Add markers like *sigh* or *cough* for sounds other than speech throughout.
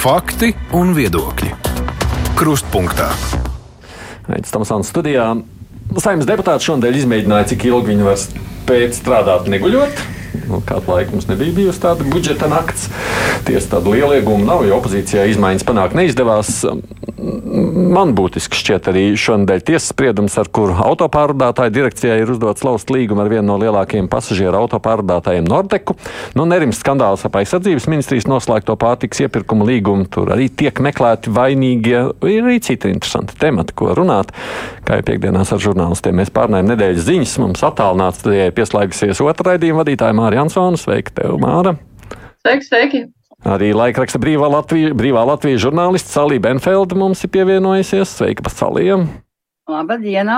Fakti un viedokļi. Krustpunktā. Aizsmeļamies Tamsānas studijā. Saimnes deputāti šodien izmēģināja, cik ilgi viņi var spēt strādāt neguļot. Nu, kādu laiku mums nebija bijusi tāda budžeta nakts. Tiesa tāda liela iegūma nav, jo opozīcijā izmaiņas panākt neizdevās. Man būtiski šķiet arī šonadēļ tiesas spriedums, ar kuru autopārvadātāju direkcijai ir uzdots lauzt līgumu ar vienu no lielākajiem pasažieru autopārvadātājiem Nordeku. Nu, Nerims skandāls ap aizsardzības ministrijas noslēgto pārtiks iepirkumu līgumu. Tur arī tiek meklēti vainīgie. Ir arī citi interesanti temati, ko runāt. Kā jau piekdienās ar žurnālistiem mēs pārnājam nedēļas ziņas. Mums attālināts studijai pieslēgusies otra raidījuma vadītāja Māra Jansona. Sveika, tev, Māra! Sveiki, sveiki! Arī laikraksta brīvā Latvijas, brīvā Latvijas žurnālists Salija Benfelda mums ir pievienojusies. Sveika, Pasalija! Labdien!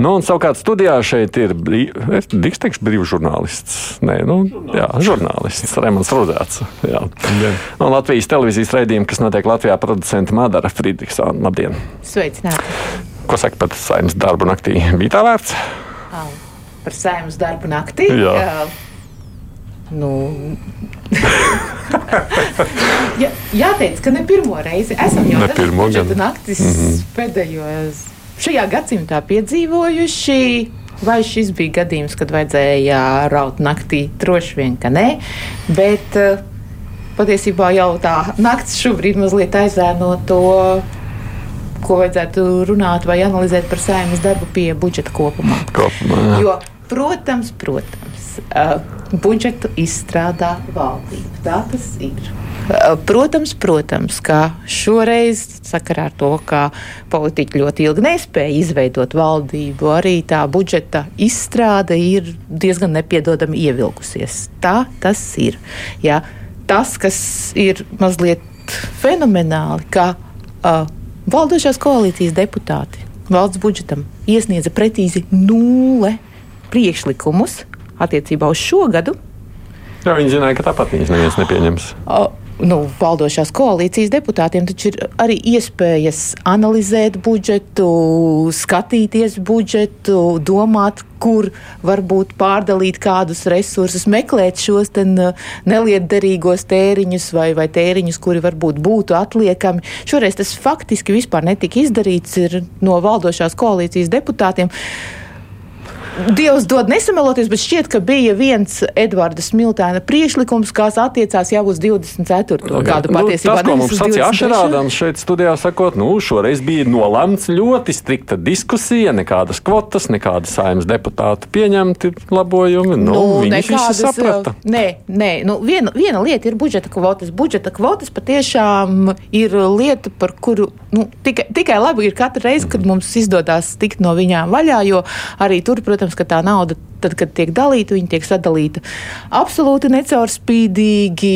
Nu, un savukārt studijā šeit ir brīvs, teikšu, brīvs žurnālists. Nē, nu, jā, žurnālists Remons Rudēts. Jā. Jā. Un Latvijas televīzijas raidījuma, kas notiek Latvijā, producenta Madara Friedrichsona. Labdien! Sveicināti! Ko saka par saimnes darbu naktī? Bija tā vērts? Par saimnes darbu naktī? Jā. Jā. Nu, *laughs* Jā, jāteic, ka ne pirmo reizi esam jau budžeta gan. naktis mm -hmm. pēdējos šajā gadsimtā piedzīvojuši. Vai šis bija gadījums, kad vajadzēja raut naktī? Droši vien, ka nē. Bet eh, patiesībā jau tā naktis šobrīd mazliet aizēno to, ko vajadzētu runāt vai analizēt par saimnes darbu pie budžeta kopumā. Kopumā. Jo, protams, protams, uh, budžetu izstrādā valdība. Tā tas ir. Uh, Protams, protams, ka šoreiz, sakarā ar to, ka politiķi ļoti ilgi nespēja izveidot valdību, arī tā budžeta izstrāde ir diezgan nepiedodami ievilkusies. Tā tas ir. Jā. Tas, kas ir mazliet fenomenāli, ka uh, valdošās koalīcijas deputāti valsts budžetam iesniedza precīzi nulle priekšlikumus attiecībā uz šo gadu. Jā, viņi zināja, ka tāpat viņas neviens nepieņems. O, Nu, valdošās koalīcijas deputātiem taču ir arī iespējas analizēt budžetu, skatīties budžetu, domāt, kur varbūt pārdalīt kādus resursus, meklēt šos ten, uh, nelietderīgos tēriņus vai, vai tēriņus, kuri varbūt būtu atliekami. Šoreiz tas faktiski vispār netika izdarīts ir no valdošās koalīcijas deputātiem. Dievs dod nesameloties, bet šķiet, ka bija viens Edvarda Smiltēna priekšlikums, kas attiecās jau uz 24. gadu. Nu, Patiesībā tas, ko mums sacīja 23.. Ašerādams šeit studijā, sakot, nu, šoreiz bija nolemts ļoti strikta diskusija, nekādas kvotas, nekāda saimnes deputātu pieņemti labojumi. Nu, nu viņi visi saprata. Nē, nē nu, viena, viena lieta ir budžeta kvotas. Budžeta kvotas patiešām ir lieta, par kuru nu, tikai, tikai labi ir katru reizi, kad mums izdodas tikt no viņām vaļā, jo arī tur, protams, ka tā nauda. Tad, kad tiek dalīta, viņa tiek sadalīta absolūti necaurspīdīgi,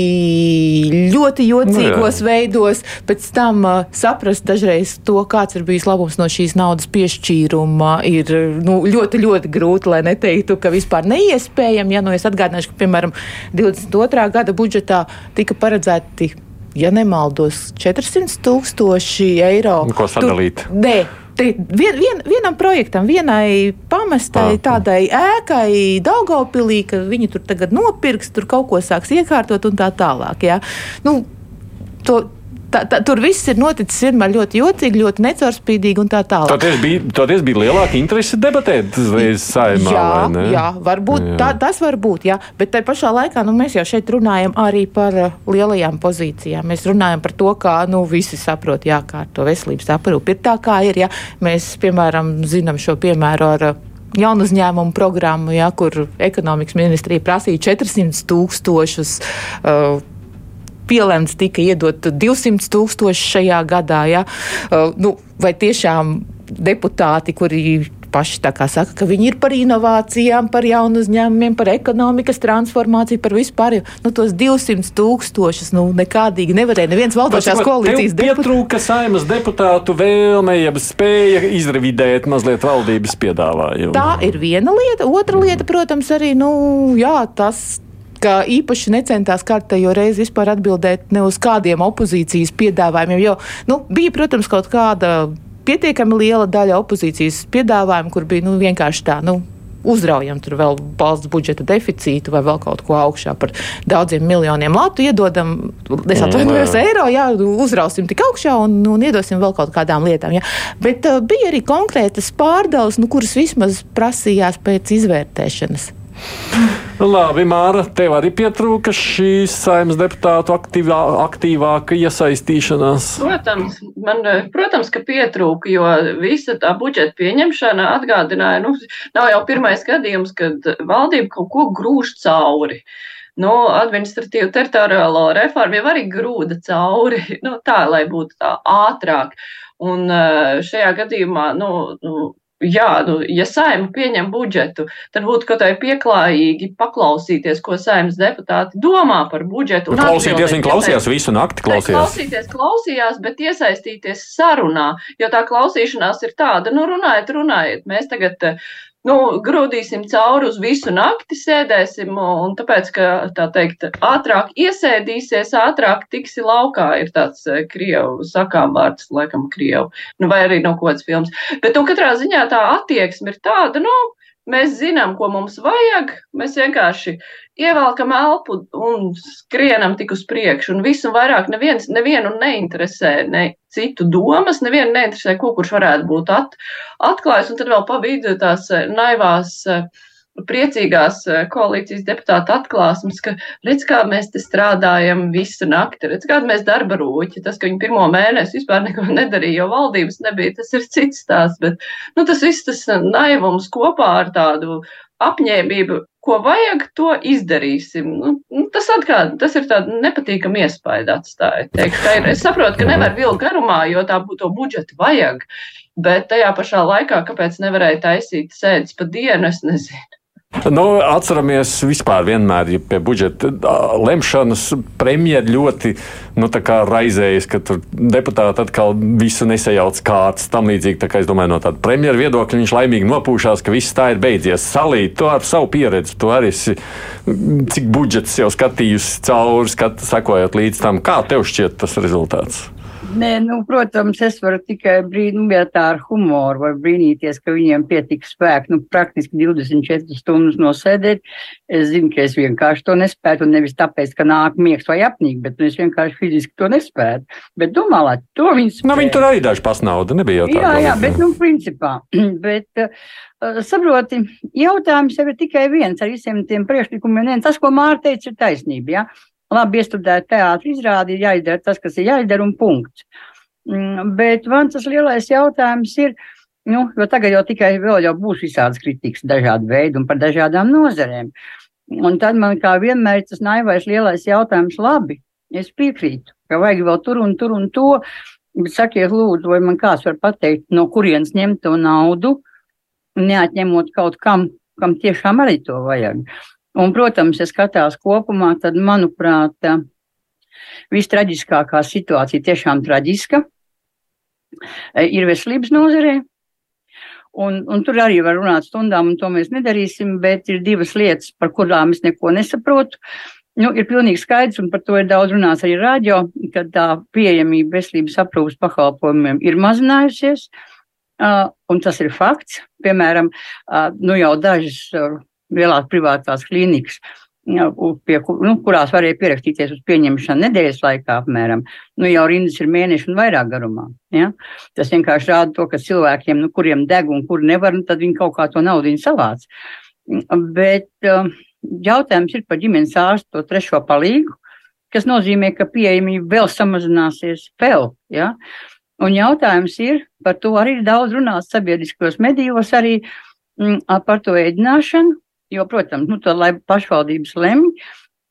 ļoti jocīgos Nu, jā. veidos. Pēc tam uh, saprast dažreiz to, kāds ir bijis labums no šīs naudas piešķīruma, ir nu, ļoti, ļoti grūti, lai neteiktu, ka vispār neiespējami. Ja nu es atgādināšu, ka, piemēram, 22. gada budžetā tika paredzēti. Ja nemaldos, 400 tūkstoši eiro. Ko sadalīt? Tur, nē, vien, vien, vienam projektam, vienai pamestai Ah. tādai ēkai, Daugopilī, ka viņi tur tagad nopirks, tur kaut ko sāks iekārtot un tā tālāk. Ja? Nu, to, tā, tā, tur viss ir noticis vienmēr ļoti jocīgi, ļoti necaurspīdīgi un tā tālāk. Toties bija, toties bija lielāka interese debatēt uzreiz saimā. Jā, vai jā, varbūt jā. Tā, tas var būt, jā. bet tajā pašā laikā nu, mēs jau šeit runājam arī par uh, lielajām pozīcijām. Mēs runājam par to, kā nu, visi saprot, jā, kā ar to veselības aprūpi ir tā, kā ir. Jā. Mēs, piemēram, zinām šo piemēru ar uh, jaunu uzņēmumu programmu, jā, kur ekonomikas ministrija prasīja 400 tūkstošus. Uh, Pielemts tika iedot 200 tūkstoši šajā gadā. Ja? Uh, nu, vai tiešām deputāti, kuri paši saka, ka viņi ir par inovācijām, par jaunu uzņēmumiem, par ekonomikas transformāciju, par vispār. Nu, tos 200 tūkstošus nu, nekādīgi nevarēja neviens valdošās koalīcijas deputāts. Pietrūka saimas deputātu vēlme, jeb spēja izrevidēt mazliet valdības piedāvājumu. Tā ir viena lieta. Otra lieta, protams, arī nu, jā, tas. Ka īpaši necentās kārtējo reizi vispār atbildēt ne uz kādiem opozīcijas piedāvājumiem. Jo nu, bija, protams, kaut kāda pietiekami liela daļa opozīcijas piedāvājumu, kur bija nu, vienkārši tā, nu, uzraujam tur vēl valsts budžeta deficītu vai vēl kaut ko augšā par daudziem miljoniem latu, iedodam, es atvainojos, mm, eiro, jā, uzrausim tik augšā un, un iedosim vēl kaut kādām lietām. Jā. Bet uh, bija arī konkrētas pārdales, nu, kuras vismaz prasījās pēc izvērtēšanas. Labi, Māra, tev arī pietrūka šīs saimnes deputātu aktīvā, aktīvāka iesaistīšanās. Protams, man, protams, ka pietrūka, jo visa tā budžeta pieņemšana atgādināja, nu, nav jau pirmais gadījums, kad valdība kaut ko grūž cauri. Nu, administratīvu teritoriālo reformu jau arī grūda cauri, *laughs* nu, tā, lai būtu tā ātrāk. Un eh, šajā gadījumā, nu, nu jā, nu, ja saima pieņem budžetu, tad būtu kaut kā pieklājīgi paklausīties, ko saimas deputāti domā par budžetu. Nu, klausīties, viņi klausījās visu nakti. Klausījās. klausīties, klausījās, bet iesaistīties sarunā, jo tā klausīšanās ir tāda, nu runājiet, runājiet. Mēs tagad nu, grūdīsim cauri uz visu nakti, sēdēsim, un tāpēc, ka, tā teikt, ātrāk iesēdīsies, ātrāk tiksi laukā, ir tāds eh, krievu sakām vārds, laikam, krievu, nu, vai arī no kāds films. Bet, nu, katrā ziņā tā attieksme ir tāda, nu, mēs zinām, ko mums vajag, mēs vienkārši ievelkam elpu un skrienam tik uz priekšu, un visu vairāk neviens, nevienu neinteresē, ne citu domas, nevienu neinteresē, ko kurš varētu būt at, atklājis, un tad vēl pa vidu tās eh, naivās uh, priecīgās eh, koalīcijas deputāta atklāsmes, ka redz, kā mēs te strādājam visu nakti, redz, kāda mēs darba rūķi. Tas, ka viņi pirmo mēnesi vispār neko nedarīja, jo valdības nebija, tas ir cits stāsts, bet nu, tas viss tas naivums kopā ar tādu apņēmību, ko vajag, to izdarīsim. Nu, nu, tas, atkal, tas ir tāds nepatīkams iespējas atstāja. Ir, es saprotu, ka nevar vilkt garumā, jo tā būtu budžeta vajag, bet tajā pašā laikā, kāpēc nevarēja taisīt sēdes pa dienu, es nezinu. Nu, atceramies, vispār vienmēr ja pie budžeta lemšanas premjeri ļoti nu, raizējas, ka deputāti atkal visu nesajauc kārtas. Tam līdzīgi, tā kā es domāju, no tāda premjera viedokļa viņš laimīgi nopūšās, ka viss tā ir beidzies. Salīt, tu ar savu pieredzi, tu arī esi, cik budžets jau skatījusi cauri, skat, sakojot līdz tam, kā tev šķiet tas rezultāts? Nē, nu, protams, es varu tikai brīnīt ar humoru, var brīnīties, ka viņiem pietika spēku. Nu, praktiski 24 stundas nosēdēt. Es zinu, ka es vienkārši to nespēju, un nevis tāpēc, ka nāk miegs vai apnīk, bet nu, es vienkārši fiziski to nespēju. Bet domā, to viņi spēja. Nu, viņi tur arī daži pasnauda, nebija jau tā. Jā, jā, bet, nu, principā, *clears throat* bet, uh, saproti, jautājums jau ir tikai viens ar visiem tiem priekšlikumiem. Tas, ko Mārta teica, ir taisnība. Ja? Labi iestudēt teātris izrādi, ir jāizdara tas, kas ir jāizdara un punkts. Mm, bet man tas lielais jautājums ir, nu, jo tagad jau tikai vēl jau būs visādas kritikas dažādi veidi un par dažādām nozarēm. Un tad man kā vienmēr tas naivais lielais jautājums, labi, es piekrītu, ka vajag vēl tur un tur un to, bet sakiet lūdzu, vai man kāds var pateikt, no kurienes ņemt to naudu, neatņemot kaut kam, kam tiešām arī to vajag. Un, protams, ja skatās kopumā, tad, manuprāt, vistraģiskākā situācija, tiešām traģiska, ir veselības nozarē. Un, un tur arī var runāt stundām, un to mēs nedarīsim, bet ir divas lietas, par kurām es neko nesaprotu. Nu, ir pilnīgi skaidrs, un par to ir daudz runāts arī radio, ka tā pieejamība veselības aprūpas pakalpojumiem ir mazinājusies, uh, un tas ir fakts. Piemēram, uh, nu jau dažas uh, lielās privātās klīnikas, pie, nu, kurās varēja pierakstīties uz pieņemšanu nedēļas laikā, apmēram. Nu, jau rindas ir mēneši un vairāk garumā. Ja? Tas vienkārši rāda to, ka cilvēkiem, nu, kuriem deg un kur nevar, nu, tad viņi kaut kā to naudu savāc. Bet um, jautājums ir par ģimenes ārstu to trešo palīgu, kas nozīmē, ka pieejamība vēl samazināsies vēl. Ja? Un jautājums ir, par to arī ir daudz runāts sabiedriskos medijos, arī mm, par to ēdināšanu, Jo, protams, nu, to, lai pašvaldības lemj,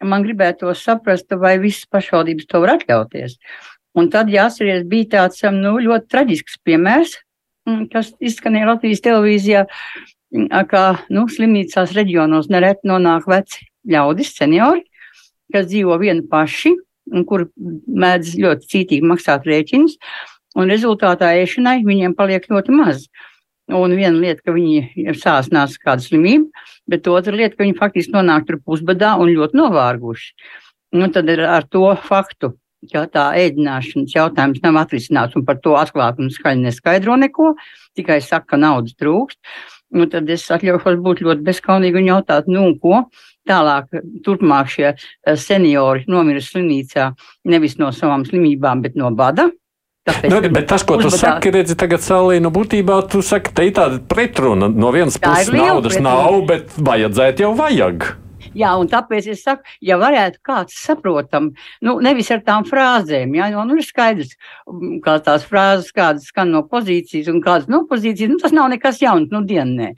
man gribētos saprast, vai visas pašvaldības to var atļauties. Un tad jāsaka, bija tāds nu, ļoti traģisks piemērs, mm, kas izskanēja Latvijas televīzijā, mm, kā nu, slimnīcās reģionos nereti nonāk veci ļaudis, seniori, kas dzīvo vieni paši un kur mēdz ļoti cītīgi maksāt rēķinus, un rezultātā ēšanai viņiem paliek ļoti maz. Un viena lieta, ka viņi sāsnās kādu slimību, bet otra lieta, ka viņi faktiski nonāk tur pusbadā un ļoti novārguši. Nu, tad ir ar to faktu, ka tā ēdināšanas jautājums nav atrisināts un par to atklāti un skaļi neskaidro neko, tikai saka, ka naudas trūkst. Nu, tad es atļaujos būt ļoti bezskaunīgi un jautāt, nu, ko tālāk, turpmāk šie eh, seniori nomira slimnīcā nevis no savām slimībām, bet no bada. Tāpēc, Nu, bet tas, ko tu uzbadā- saki, redzi, tagad salī, nu, būtībā tu saki, te ir tāda pretruna. No vienas Tā puses naudas pretruna. nav, bet vajadzētu jau vajag. Jā, un tāpēc es saku, ja varētu kāds saprotam, nu, nevis ar tām frāzēm, jā, jo, nu, ir skaidrs, mm, kā tās frāzes, kādas skan no pozīcijas un kādas no pozīcijas, nu, tas nav nekas jauns, nu, dienē.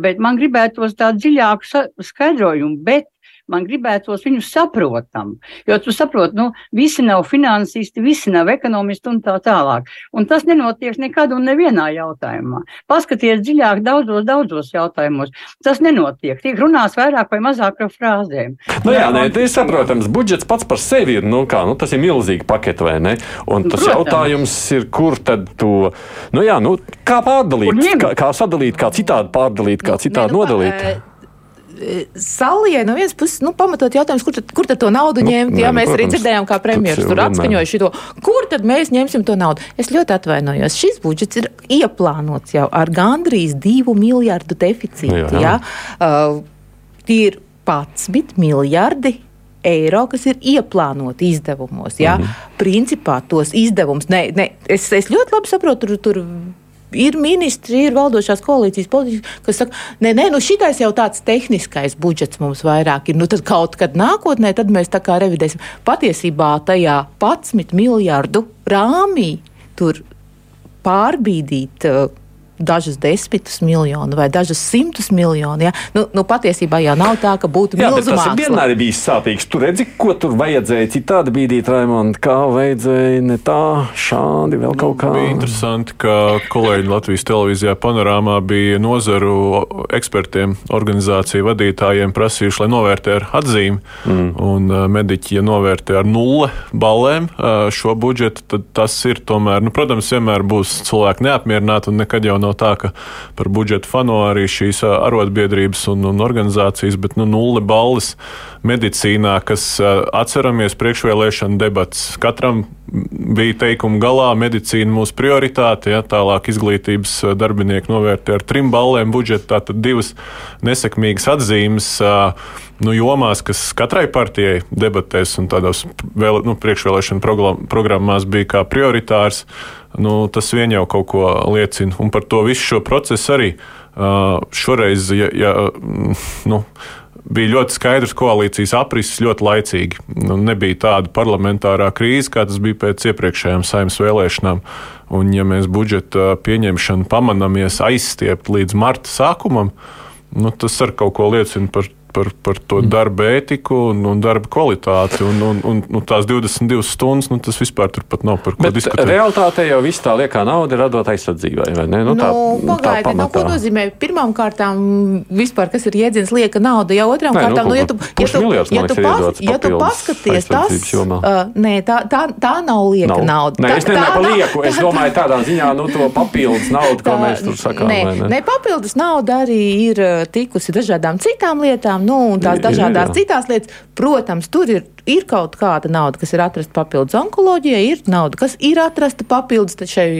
Bet man gribētos tādu dziļāku skaidrojumu, bet man gribētos viņu saprotam, jo tu saproti, nu, visi nav finansisti, visi nav ekonomisti un tā tālāk. Un tas nenotiek nekad un nevienā jautājumā. Paskaties dziļāk daudzos, daudzos jautājumos. Tas nenotiek. Tiek runāts vairāk vai mazāk ar frāzēm. Nu, jā, nē, tas ir saprotams. Budžets pats par sevi ir, nu, kā, nu, tas ir milzīgi paketi, vai ne? Un tas Protams. jautājums ir, kur tad to, nu, jā, nu, kā pārdalīt, kā, kā sadalīt, kā citādi pārdalīt, kā citādi Nē, nu, nodalīt. e, Salijai no vienas puses, nu, pamatot jautājums, kur tad, kur tad to naudu Nu, ņemt? nē, Jā, nu, mēs arī protams, dzirdējām, kā premjerministrs tur atskaņoja šo. Kur tad mēs ņemsim to naudu? Es ļoti atvainojos. Šis budžets ir ieplānots jau ar gandrīz divu miljardu deficītu. Jā. Jā. Uh, tie ir 11 miljardi. Eiro, kas ir ieplānoti izdevumos. Jā. Mhm. Principā tos izdevumus, ne, ne, es, es ļoti labi saprotu, tur, tur ir ministri, ir valdošās koalīcijas politiķi, kas saka, nē, nē, nu šitais jau tāds tehniskais budžets mums vairāk ir. Nu, tad kaut kad nākotnē, tad mēs tā kā revidēsim. Patiesībā tajā 11 miljardu rāmī tur pārbīdīt. Dažas desmitus miljonu vai dažas simtus miljonu. Ja? Nu, nu, patiesībā jau nav tā, ka būtu milzu tas vienmēr bijis sāpīgs. Tur redzi, ko tur vajadzēja citādi bīdīt, Raimond, kā vajadzēja ne tā, šādi vēl kaut kā. Bija interesanti, ka kolēģi Latvijas televīzijā panorāmā bija nozaru ekspertiem, organizāciju vadītājiem prasījuši, lai novērtē ar atzīmi. Mm. Un uh, mediķi, ja novērtē ar nulle balēm uh, šo budžetu, tad tas ir tomēr, nu, protams, vienmēr būs cilvēki neapmierināti un nekad jau nav tā, ka par budžetu fano arī šīs arotbiedrības un, un organizācijas, bet nu, nulle balles medicīnā, kas atceramies priekšvēlēšana debats. Katram bija teikuma galā, medicīna mūsu prioritāte, ja, tālāk izglītības ā, darbinieki novērtē ar trim ballēm budžetu, tātad divas nesekmīgas atzīmes. ā, Nu, jomās, kas katrai partijai debatēs un tādos vēl, nu, priekšvēlēšana program- programmās bija kā prioritārs, nu, tas vien jau kaut ko liecina. Un par to visu šo procesu arī uh, šoreiz ja, ja, mm, nu, bija ļoti skaidrs koalīcijas aprises ļoti laicīgi. Nu, nebija tāda parlamentārā krīze, kā tas bija pēc iepriekšējām saimnes vēlēšanām. Un, ja mēs budžeta pieņemšanu pamanamies aizstiept līdz marta sākumam, nu, tas ar kaut ko liecina par par, par to darba ētiku un, un darba kvalitāti. Un, un, un, un tās 22 stundas, nu, tas vispār turpat nav par ko Bet diskutēt. realtātē jau viss tā liekā nauda ir radot aizsardzībai, vai ne? Nu, tā, nu, Pagaidiet, nu, ko nozīmē pirmām kārtām vispār, kas ir jēdziens lieka nauda, jau otrām Nē, nu, kārtām, nu, ja kaut tu, kā ja tu, pusmiljards, ja tu, pas, ja tu paskaties, tas, jomā. uh, nē, tā, tā, tā nav lieka Nav. nauda. Nē, tā, es tā par nav- lieku. Es tā- domāju, tādā ziņā, nu, to papildus naudu, ko mēs tur sakām. Nē, vai ne? ne, papildus nauda arī ir tikusi dažādām citām lietām, nu, un tās jā. citās lietas. Protams, tur ir, ir kaut kāda nauda, kas ir atrasta papildus onkoloģijai, ir nauda, kas ir atrasta papildus šai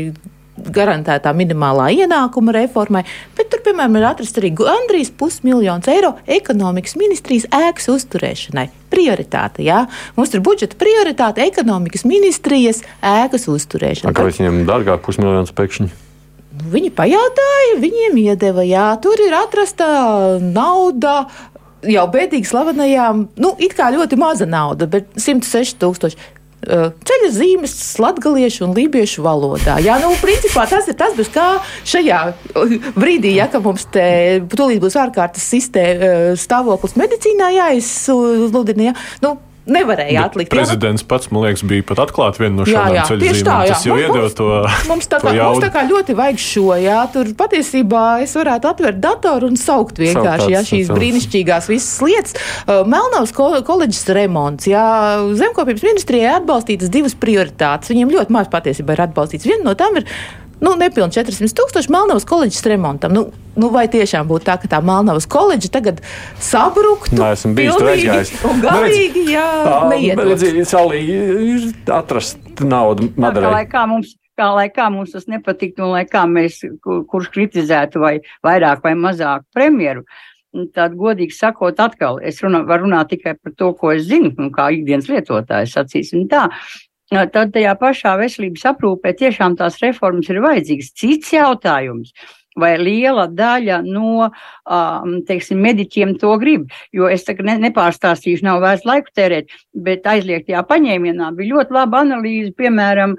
garantētā minimālā ienākuma reformai, bet tur, piemēram, ir atrasts arī gandrīz pusmiljons eiro ekonomikas ministrijas ēkas uzturēšanai. Prioritāte, jā. Mums ir budžeta prioritāte ekonomikas ministrijas ēkas uzturēšana. Kāpēc viņiem dārgāk pusmiljons pēkšņi? Viņi pajautāja, viņiem iedeva, jā, tur ir atrasta nauda. Jau bēdīgi slavenajām, nu, it kā ļoti maza nauda, bet 106 tūkstoši. Ceļa zīmes latviešu un lībiešu valodā. Jā, nu, principā tas ir tas, bez kā šajā brīdī, ja mums te tūlīt būs ārkārtas sistēma stāvoklis medicīnā jāizsludina. Ja, nu, nevarēja Bet atlikt. nu, Prezidents pats, man liekas, bija pat atklāt vienu no šādām ceļu zīmēm. Tas jau iedod to, Mums tā, kā, mums tā kā ļoti vajag šo, jā, tur patiesībā es varētu atvērt datoru un saukt vienkārši jā, šīs brīnišķīgās visas lietas. Melnavas ko koledžas remonts, jā, zemkopības ministrijai atbalstītas divas prioritātes. Viņiem ļoti maz patiesībā ir atbalstīts. Viena no tām ir nu, nepilnīgi 400 tūkstoši Melnavas koledžas remontam. Nu, nu, vai tiešām būtu tā, ka tā Melnavas koledža tagad sabruktu? Nē, esmu bijis tur aizgājis. Nu, galīgi, jā, neiedot. Redziet, Salī ir atrast naudu Tā kā, kā mums, kā lai kā mums tas nepatiktu un lai kā mēs, kurš kritizētu vai vairāk vai mazāk premjeru. Tad, godīgi sakot, atkal es runā, varu runāt tikai par to, ko es zinu, un kā ikdienas lietotājs sacīsim tā. Tad tajā pašā veselības aprūpē tiešām tās reformas ir vajadzīgas. Cits jautājums vai liela daļa no um, teiksim, mediķiem to grib. Jo es tagad ne, nepārstāstīšu, nav vērts laiku tērēt, bet aizliegtajā paņēmienā bija ļoti laba analīze, piemēram,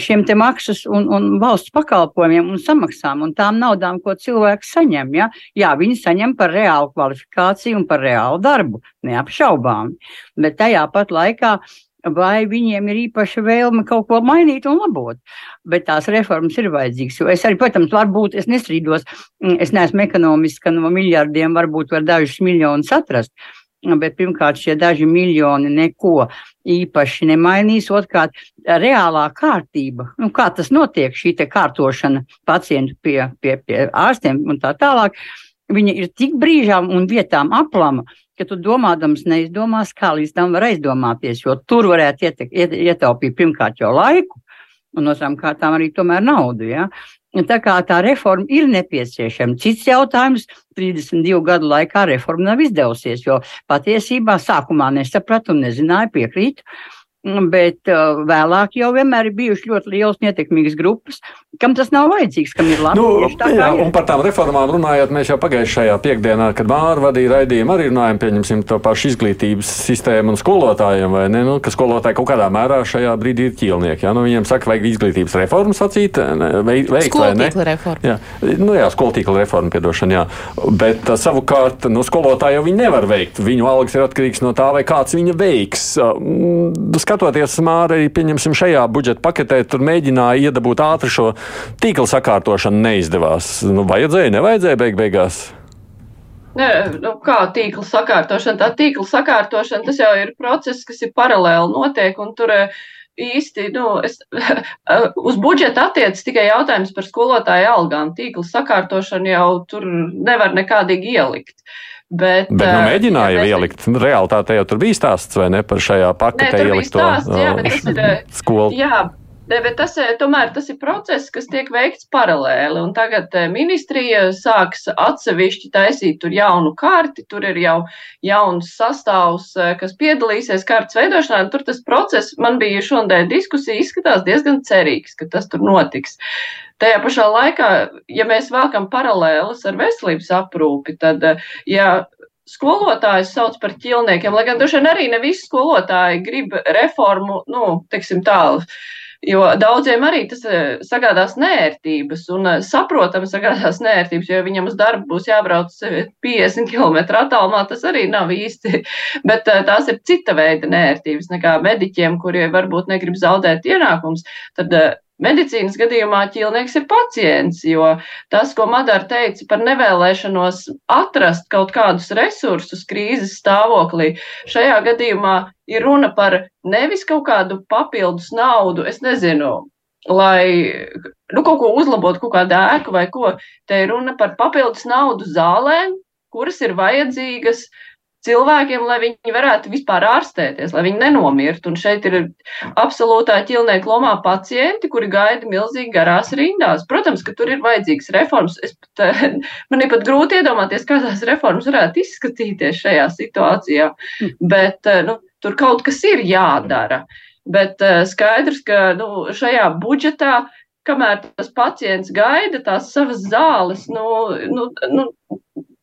šiem te maksas un, un valsts pakalpojumiem un samaksām un tām naudām, ko cilvēks saņem. Ja? Jā, viņi saņem par reālu kvalifikāciju un par reālu darbu, neapšaubām. Bet tajā pat laikā vai viņiem ir īpaša vēlme kaut ko mainīt un labot. Bet tās reformas ir vajadzīgas. Es arī, protams, varbūt es nestrīdos, mm, es neesmu ekonomists, ka no miljardiem varbūt var dažus miljonus atrast. Bet pirmkārt, šie daži miljoni neko īpaši nemainīs. Otrkārt, reālā kārtība, nu, kā tas notiek, šī kārtošana pacientu pie, pie, pie ārstiem un tā tālāk, viņa ir tik brīžām un vietām aplama, ka tu domādams neizdomās, kā līdz tam var aizdomāties, jo tur varētu iet, iet, ietaupīt pirmkārt jau laiku, un otrām kārtām arī tomēr naudu. Ja? Tā kā tā reforma ir nepieciešama. Cits jautājums - 32 gadu laikā reforma nav izdevusies, jo patiesībā sākumā nesapratu un nezināju, piekrītu. Uh, Bet uh, vēlāk jau vienmēr ir bijušas ļoti lielas ietekmīgas grupas, kam tas nav vajadzīgs, kam ir labi. Nu, jā, un par tām reformām runājot, mēs jau pagājušajā piekdienā, kad Māra vadīja raidījumu, arī runājam pieņemsim to pašu izglītības sistēmu un skolotājiem, vai ne? Nu, ka skolotāji kaut kādā mērā šajā brīdī ir ķīlnieki. Ja? Nu, viņiem saka, vajag izglītības reformu sacīt, veikt vai ne? Reforma. Jā, nu, jā skolotīkla reforma, piedošana, jā. Bet uh, savukārt, nu, skolotāji jau viņi nevar veikt. Viņu algas ir atkarīgs no tā, vai kāds viņa veiks. Uh, skatoties Māra, arī pieņemsim šajā budžeta paketē, tur mēģināja iedabūt ātri šo tīkla sakārtošanu, neizdevās. Nu, vajadzēja, nevajadzēja beig beigās. Ne, nu, kā tīkla sakārtošana? Tā tīkla sakārtošana tas jau ir process, kas ir paralēli notiek, un tur eh, īsti nu, es, *laughs* uz budžeta attiecas tikai jautājums par skolotāju algām. Tīkla sakārtošanu jau tur nevar nekādīgi ielikt. Bet, bet nu, mēģināja ja mēs... ielikt. Nu, Realtātē jau tur bija stāsts, vai ne, par šajā paketē ielikto stāsts, jā, *laughs* Jā, bet tas, tomēr tas ir process, kas tiek veikts paralēli. Un tagad ministrija sāks atsevišķi taisīt tur jaunu karti, tur ir jau jauns sastāvs, kas piedalīsies kartas veidošanā. Tur tas process, man bija šodien diskusija, izskatās diezgan cerīgs, ka tas tur notiks. Tajā pašā laikā, ja mēs vēlkam paralēlis ar veselības aprūpi, tad, ja skolotājus sauc par ķilniekiem, lai gan droši vien arī ne visi skolotāji grib reformu, nu, teiksim tālu. Jo daudziem arī tas sagādās nērtības, un saprotami sagādās *laughs* nērtības, jo viņam uz darbu būs jābrauc 50 km attālumā, tas arī nav īsti. *laughs* Bet tās ir cita veida nērtības nekā mediķiem, kuri varbūt negrib zaudēt ienākums. Tad Medicīnas gadījumā ķīlnieks ir pacients, jo tas, ko Madara teica par nevēlēšanos atrast kaut kādus resursus krīzes stāvoklī, šajā gadījumā ir runa par nevis kaut kādu papildus naudu, es nezinu, lai nu, kaut ko uzlabotu, kaut kādu ēku vai ko. Te ir runa par papildus naudu zālēm, kuras ir vajadzīgas uh, cilvēkiem, lai viņi varētu vispār ārstēties, lai viņi nenomirtu. Un šeit ir absolūtā ķilnieka lomā pacienti, kuri gaida milzīgi garās rindās. Protams, ka tur ir vajadzīgas reformas. Es pat, *laughs* man ir pat grūti iedomāties, kādās reformas varētu izskatīties šajā situācijā, bet nu, tur kaut kas ir jādara. Bet skaidrs, ka nu, šajā budžetā kamēr tas pacients gaida tās savas zāles, nu, nu, nu,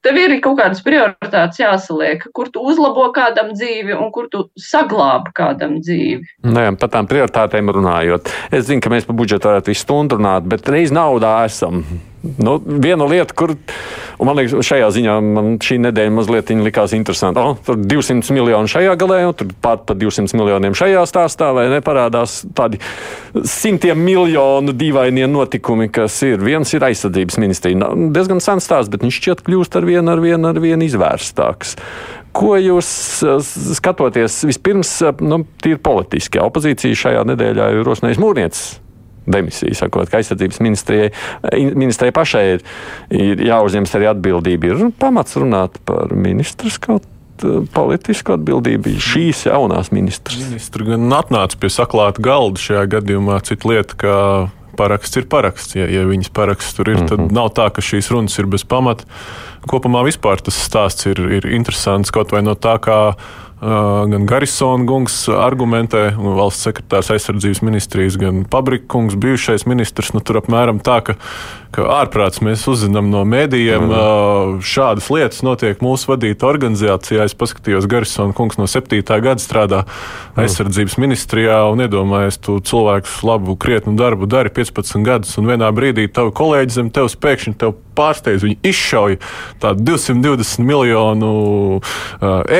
tev ir kaut kādas prioritātes jāsaliek, kur tu uzlabo kādam dzīvi un kur tu saglābi kādam dzīvi. Nē, nu par tām prioritātēm runājot. Es zinu, ka mēs par budžetu varētu visu stundu runāt, bet reiz naudā esam. Nu, viena lieta, kur man liekas, šajā ziņā man šī nedēļa mazliet likās interesanta. Oh, tur 200 miljoni šajā galā, un tur pat par 200 miljoniem šajā stāstā, vai neparādās tādi simtiem miljonu dīvainie notikumi, kas ir. Viens ir aizsardzības ministrija. Diezgan sens stāsts, bet viņš šķiet kļūst ar vienu, ar vienu, ar vienu izvērstāks. Ko jūs skatoties vispirms, nu, tīri politiski, opozīcija šajā nedēļā ir rosinājusi mūrniecis demisiju, sakot, ka aizsardzības ministrijai, ministrijai pašai ir, ir jāuzņemas arī atbildība. Ir pamats runāt par ministrs kaut eh, politisku atbildību šīs jaunās ministras. Ministra gan atnāca pie saklāta galda šajā gadījumā, cita lieta, ka paraksts ir paraksts. Ja, ja viņas paraksts tur ir, tad mm -hmm. nav tā, ka šīs runas ir bez pamata. Kopumā vispār tas stāsts ir, ir interesants kaut vai no tā, kā gan Garisona kungs argumentē, valsts sekretārs aizsardzības ministrijas, gan Pabrika kungs, bijušais ministrs. Nu, tur apmēram tā, ka, ka ārprāts mēs uzzinām no mēdījiem, mm. šādas lietas notiek mūsu vadīta organizācijā. Es paskatījos, Garisona kungs no 7. gada strādā aizsardzības ministrijā un iedomājies, tu cilvēkus labu, krietnu darbu dari 15 gadus, un vienā brīdī tavi kolēģi zem tevis pēkšņi tev pārsteidz. Viņi izšauja tādu 220 miljonu uh,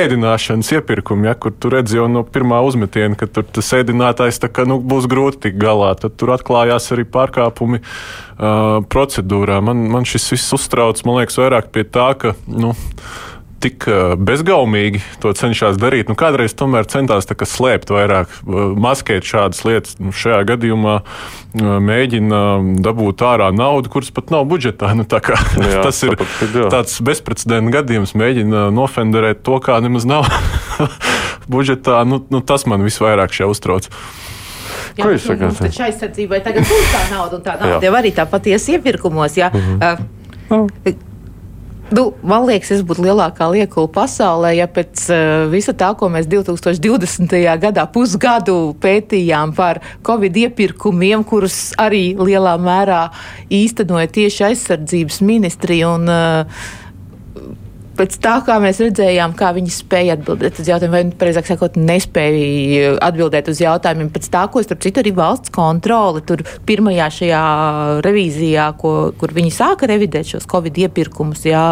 ēdināšanas iepirkumu, ja, kur tu redzi jau no pirmā uzmetiena, ka tur tas ēdinātājs kā, nu, būs grūti tikt galā. Tad tur atklājās arī pārkāpumi uh, procedūrā. Man, man šis viss uztrauc, man liekas, vairāk pie tā, ka. Nu, tik bezgaumīgi to cenšas darīt. Nu, kādreiz tomēr centās slēpt vairāk, maskēt šādas lietas. Nu, šajā gadījumā mēģina dabūt ārā naudu, kuras pat nav budžetā. *laughs* Nu, kā, jā, *laughs* tas ir tāpat, tāds bezprecedenta gadījums. Mēģina nofenderēt to, kā nemaz nav *laughs* budžetā. Nu, nu, tas man visvairāk šeit uztrauc. Jā, Ko jūs sakāt? Taču aizsardzībai tagad būs tā nauda, un tā nauda jau arī tāpat ies iepirkumos. Jā. Mm -hmm. uh, Nu, man liekas, es būtu lielākā liekula pasaulē, ja pēc uh, visa tā, ko mēs 2020. gadā pusgadu pētījām par Covid iepirkumiem, kurus arī lielā mērā īstenoja tieši aizsardzības ministrija un uh, pēc tā, kā mēs redzējām, kā viņi spēja atbildēt uz jautājumiem, vai, nu, precīzāk sakot, nespēja atbildēt uz jautājumiem. Pēc tā, ko, starp citu, arī valsts kontrole tur pirmajā šajā revīzijā, ko, kur viņi sāka revidēt šos Covid iepirkumus, jā,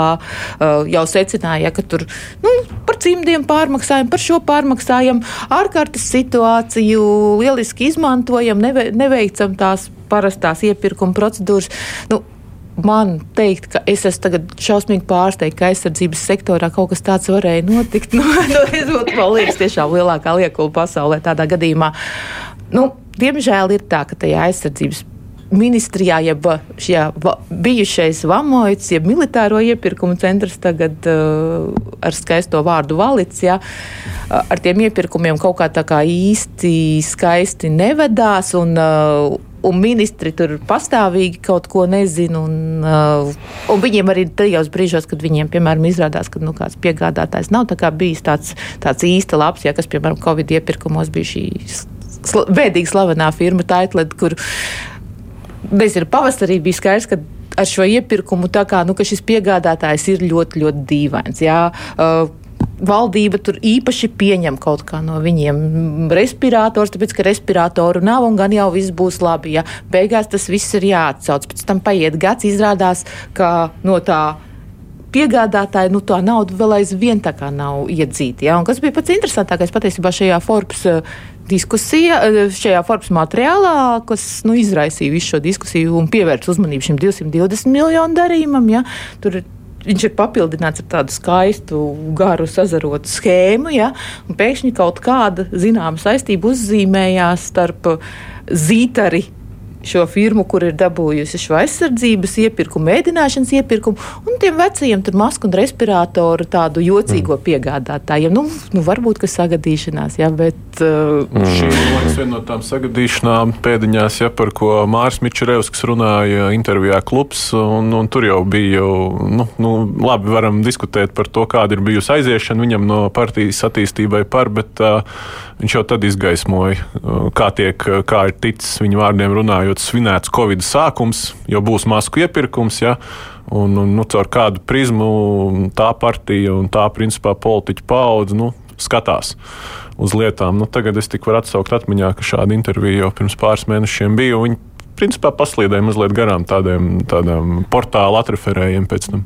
jau secināja, ka tur nu, par cimdiem pārmaksājam, par šo pārmaksājam, ārkārtas situāciju lieliski izmantojam, neve, neveicam tās parastās iepirkuma procedūras. Nu, man teikt, ka es esmu tagad šausmīgi pārsteigta, ka aizsardzības sektorā kaut kas tāds varēja notikt. *laughs* Nu, nu, es būtu, man liekas, tiešām lielākā liekula pasaulē tādā gadījumā. Nu, diemžēl ir tā, ka tajā aizsardzības ministrijā, jeb šajā bijušais Vamoits, jeb militāro iepirkumu centrs, tagad uh, ar skaisto vārdu valits, ja, uh, ar tiem iepirkumiem kaut kā tā kā īsti skaisti nevedās. Un, uh, un ministri tur pastāvīgi kaut ko nezina. Un, uh, un viņiem arī tajos brīžos, kad viņiem, piemēram, izrādās, ka nu, kāds piegādātājs nav tā bijis tāds, tāds īsta labs, ja, kas, piemēram, Covid iepirkumos bija šī sl bēdīgi slavenā firma Taitled, kur nezinu, pavasarī bija skaidrs, ka ar šo iepirkumu tā kā nu, šis piegādātājs ir ļoti, ļoti dīvains. Jā, uh, valdība tur īpaši pieņem kaut kā no viņiem respirators, tāpēc ka respiratoru nav un gan jau viss būs labi. Ja beigās tas viss ir jāatcauc, pēc tam paiet gads, izrādās, ka no tā piegādātāji, nu, tā nauda vēl aizvien tā kā nav iedzīta. Ja? Un kas bija pats interesantākais patiesībā šajā Forbes uh, diskusija, uh, šajā Forbes materiālā, kas nu, izraisīja visu šo diskusiju un pievērsa uzmanību šim 220 miljonu darījumam. Ja? Tur viņš ir papildināts ar tādu skaistu, garu, sazarotu schēmu. Ja? Pēkšņi kaut kāda zināma saistība uzzīmējās starp zītari šo firmu, kur ir dabūjusi šo aizsardzības iepirkumu, mēdināšanas iepirkumu, un tiem vecajiem tur masku un respiratoru tādu jocīgo mm. piegādātājiem. Nu, nu, varbūt, ka sagadīšanās, jā, bet. Uh, mm. Šī ir viena no tām sagadīšanām pēdiņās, ja, par ko Mārs Mičerevskis runāja intervijā klubs, un, un tur jau bija, jau, nu, nu, labi, varam diskutēt par to, kāda ir bijusi aiziešana viņam no partijas attīstībai par, bet uh, viņš jau tad izgaismoja, uh, kā tiek, kā ir ticis viņu vārdiem runājot beidzot svinēts Covid sākums, jo būs masku iepirkums. Ja? Un, un nu, caur kādu prizmu tā partija un tā principā politiķa paudze nu, skatās uz lietām. Nu, tagad es tikai varu atsaukt atmiņā, ka šāda intervija jau pirms pāris mēnešiem bija. Viņi principā paslīdēja mazliet garām tādiem, tādiem portāla atreferējiem pēc tam.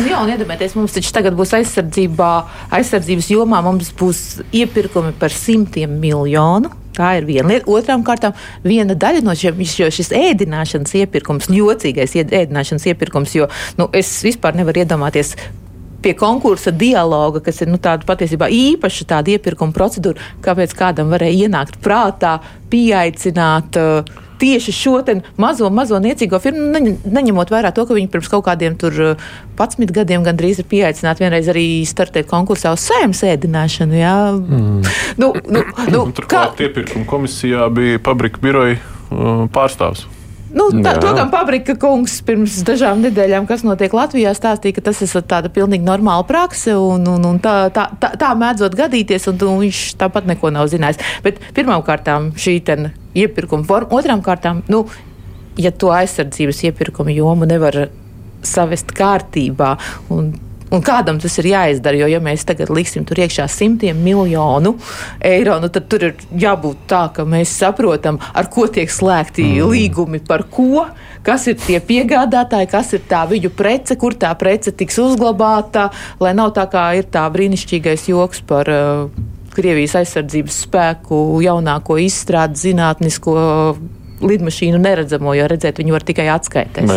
Nu jā, un iedomājieties, mums taču tagad būs aizsardzībā, aizsardzības jomā, mums būs iepirkumi par simtiem miljonu. Tā ir viena lieta. Otrām kārtām, viena daļa no šiem, šis ēdināšanas iepirkums, jocīgais ēdināšanas iepirkums, jo nu, es vispār nevaru iedomāties pie konkursa dialoga, kas ir nu, tāda patiesībā īpaša tāda iepirkuma procedūra, kāpēc kādam varēja ienākt prātā, pieaicināt. Uh, tieši šo mazo, mazo niecīgo firmu, neņemot vērā to, ka viņi pirms kaut kādiem tur 11 uh, gadiem gandrīz ir pieaicināti vienreiz arī startēt konkursā uz sēmu sēdināšanu. Jā. Mm. Nu, nu, nu, Turklāt kā... iepirkuma komisijā bija pabrika biroja uh, pārstāvs. Nu, tā, to, kam paprika kungs pirms dažām nedēļām, kas notiek Latvijā, stāstīja, ka tas ir tāda pilnīgi normāla prakse un, un, un tā, tā, tā, tā mēdzot gadīties, un, un viņš tāpat neko nav zinājis. Bet pirmām kārtām šī iepirkuma forma, otrām kārtām, nu, ja to aizsardzības iepirkuma jomu nevar savest kārtībā un Un kādam tas ir jāizdara, jo, ja mēs tagad liksim tur iekšā simtiem miljonu eiro, nu, tad tur ir jābūt tā, ka mēs saprotam, ar ko tiek slēgti mm. līgumi, par ko, kas ir tie piegādātāji, kas ir tā viņu prece, kur tā prece tiks uzglabāta, lai nav tā kā ir tā brīnišķīgais joks par. Uh, Krievijas aizsardzības spēku jaunāko izstrādi, zinātnisko lidmašīnu neredzamo, jo redzēt viņu var tikai atskaitēs.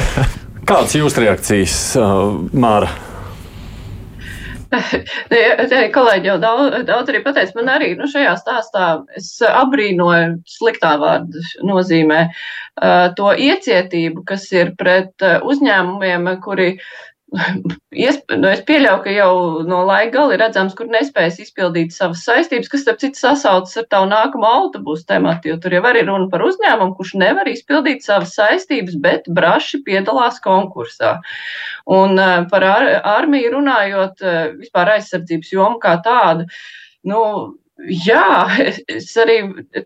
*laughs* Kādas jūsu reakcijas, uh, Māra? Kolēģi jau daudz, daudz arī pateica, man arī nu, šajā stāstā es abrīnoju sliktā vārda nozīmē uh, to iecietību, kas ir pret uh, uzņēmumiem, kuri nu, es pieļauju, ka jau no laika gala ir redzams, kur nespējas izpildīt savas saistības, kas, starp citu, sasaucas ar tavu nākamo autobusu tematu, jo tur jau arī runa par uzņēmumu, kurš nevar izpildīt savas saistības, bet braši piedalās konkursā. Un uh, par ar armiju runājot, uh, vispār aizsardzības jomu kā tādu, nu, Jā, es arī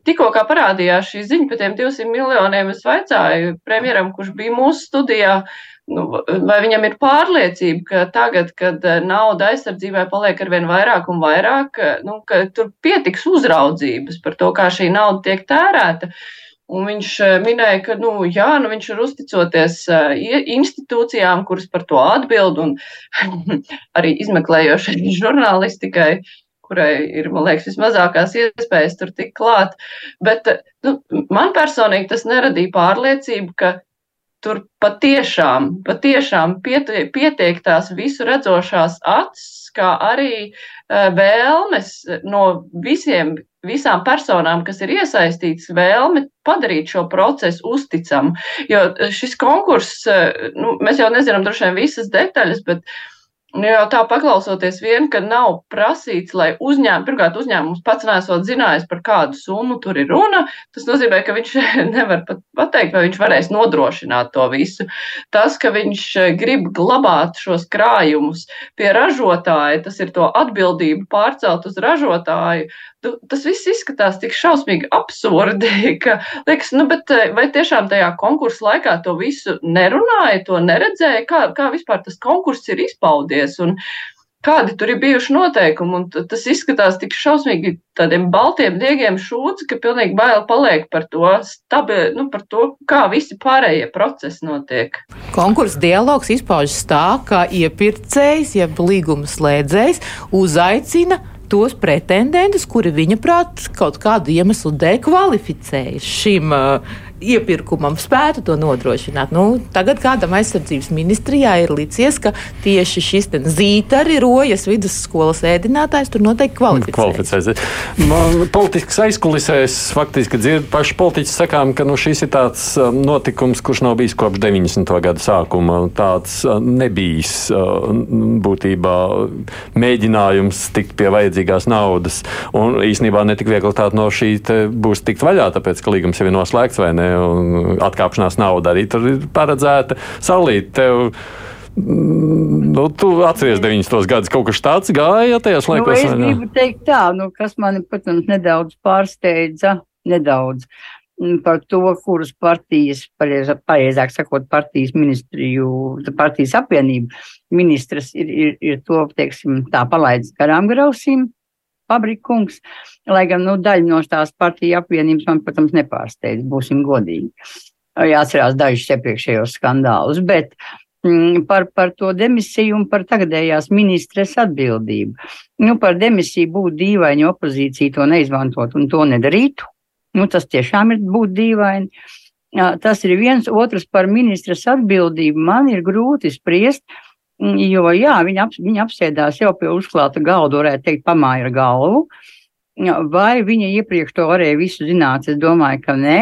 tikko parādījās šī ziņa par tiem 200 miljoniem. Es vaicāju premjeram, kurš bija mūsu studijā, nu, vai viņam ir pārliecība, ka tagad, kad eh, nauda aizsardzībai paliek arvien vairāk un vairāk, nu, ka tur pietiks uzraudzības par to, kā šī nauda tiek tērēta. Un viņš eh, minēja, ka nu, jā, nu, viņš ir uzticoties institūcijām, kuras par to atbild, un *laughs* arī izmeklējošai *laughs* žurnālistikai, kurai ir, man liekas, vismazākās iespējas tur tikt klāt. Bet nu, man personīgi tas neradīja pārliecību, ka tur patiešām, patiešām pietiek tās visu redzošās acis, kā arī vēlmes no visiem, visām personām, kas ir iesaistītas, vēlme padarīt šo procesu uzticamu. Jo šis konkurss, uh, nu, mēs jau nezinām droši vien visas detaļas, bet Nu, jau tā paklausoties vien, ka nav prasīts, lai uzņēmums, pirmkārt, uzņēmums pats nesot zinājis, par kādu summu tur ir runa. Tas nozīmē, ka viņš *laughs* nevar pat pateikt, vai viņš varēs nodrošināt to visu. Tas, ka viņš grib glabāt šos krājumus pie ražotāja, tas ir to atbildību pārcelt uz ražotāju, tas viss izskatās tik šausmīgi absurdi, *laughs* ka liekas, nu, bet eh, vai tiešām tajā konkursa laikā to visu nerunāja, to neredzēja, kā, kā vispār tas konkurss ir izpaudies un kādi tur ir bijuši noteikumi, un tas izskatās tik šausmīgi tādiem baltiem diegiem šūts, ka pilnīgi bail paliek par to, stabi, nu, par to, kā visi pārējie procesi notiek. Konkursa dialogs izpaužas tā, ka iepirkējs, jeb līguma slēdzējs uzaicina tos pretendentus, kuri viņa prāt kaut kādu iemeslu dēļ kvalificējas šim uh, iepirkumam spētu to nodrošināt. Nu, tagad kādam aizsardzības ministrijā ir licies, ka tieši šis zītari rojas vidusskolas ēdinātājs tur noteikti kvalificēs. Man politisks aizkulisēs faktiski dzird paši politiķi sakām, ka nu, šis ir tāds um, notikums, kurš nav bijis kopš 90. gada sākuma. Tāds uh, nebijis uh, būtībā mēģinājums tikt pie vajadzīgās naudas. Un īsnībā netik viegli tā no šī būs tikt vaļā, tāpēc, ka līgums jau ir noslēgts vai ne un atkāpšanās nauda arī tur ir paredzēta. Salīt, tev, mm, Nu, tu atceries 90. gadus, kaut kas tāds gāja tajos laikos. Nu, es gribu teikt tā, nu, kas mani, protams, nedaudz pārsteidza, nedaudz mm, par to, kuras partijas, pareizāk sakot, partijas ministriju, partijas apvienību ministras ir, ir, ir to, teiksim, tā palaidis garām grausīm fabrikungs, lai gan nu, daļa no tās partiju apvienības man, protams, nepārsteidz, būsim godīgi. Jāatcerās dažus iepriekšējos skandālus, bet mm, par, par to demisiju un par tagadējās ministres atbildību. Nu, par demisiju būtu dīvaini opozīcija to neizmantot un to nedarītu. Nu, tas tiešām ir būt dīvaini. Tas ir viens, otrs par ministres atbildību. Man ir grūti spriest, uh, jo, jā, viņi, ap, viņi apsēdās jau pie uzklāta galda, varētu teikt, pamāja ar galvu. Vai viņa iepriekš to varēja visu zināt? Es domāju, ka nē.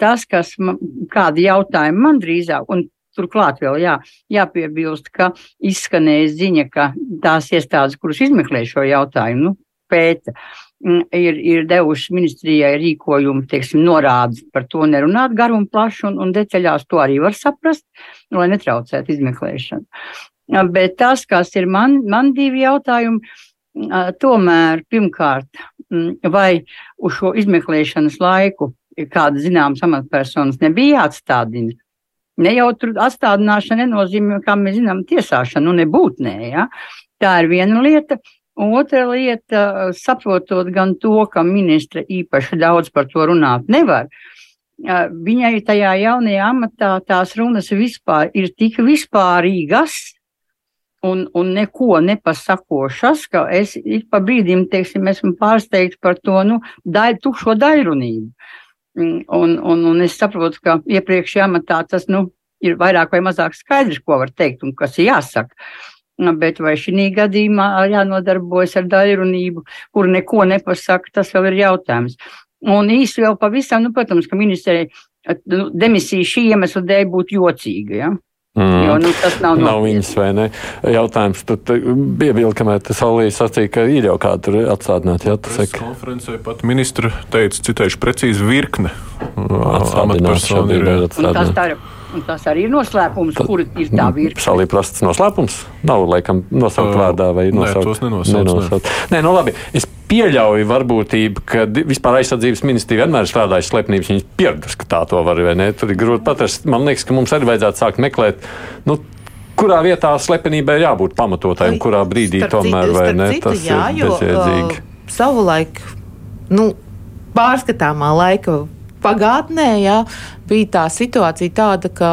Tas, kas man, kādi jautājumi man drīzāk, un turklāt vēl jā, jāpiebilst, ka izskanēja ziņa, ka tās iestādes, kuras izmeklē šo jautājumu, nu, pēta, mm, ir, ir devuši ministrijai rīkojumu, teiksim, norādes par to nerunāt garu un plašu, un, un detaļās to arī var saprast, lai netraucētu izmeklēšanu. Bet tas, kas ir man, man divi jautājumi, tomēr pirmkārt, mm, vai uz šo izmeklēšanas laiku kāda zināmas amatpersonas nebija jāatstādina. Ne jau tur atstādināšana nenozīmē, kā mēs zinām, tiesāšanu, nu nebūt nē, ja? Tā ir viena lieta. Otra lieta, saprotot gan to, ka ministra īpaši daudz par to runāt nevar, viņai tajā jaunajā amatā tās runas vispār ir tik vispārīgas, un, un neko nepasakošas, ka es ik pa brīdim, teiksim, esmu pārsteigts par to, nu, daļ, tukšo daļrunību. Mm, un, un, un es saprotu, ka iepriekšējā amatā tas, nu, ir vairāk vai mazāk skaidrs, ko var teikt un kas ir jāsaka. Bet vai šī gadījumā jānodarbojas ar daļrunību, kur neko nepasaka, tas vēl ir jautājums. Un īsi vēl pavisam, nu, protams, ka ministrija nu, demisija šī iemesla dēļ būtu jocīga. Ja? Mm. Jo, nu, tas nav, nav viņas vai ne. Jautājums tad bija vēl, kamēr tas Alīs sacīja, ka ir jau kāda tur atstādināta. Jā, tas ir. Konferencē pat ministra teica, citējuši precīzi virkne. Amatpersonu ir atstādināta. Un tas arī ir noslēpums, Tad, kur ir tā virkne. Salīprasts noslēpums? Nav, laikam, nosaukt vārdā vai nosaukt. Nē, tos nenosaukt. nenosaukt. Nē, nu labi. Es pieļauju varbūtību, ka vispār aizsardzības ministrija vienmēr strādājas slepnības. Viņas pieradusi, ka tā to var vai ne. Tur ir grūti patrast. Man liekas, ka mums arī vajadzētu sākt meklēt. Nu, kurā vietā slepenībai ir jābūt pamatotai un kurā brīdī Starp tomēr citu, vai ne? citu, Tas jā, ir bezjēdzīgi. uh, savulaik, nu, pārskatāmā laika pagātnē, jā, bija tā situācija tāda, ka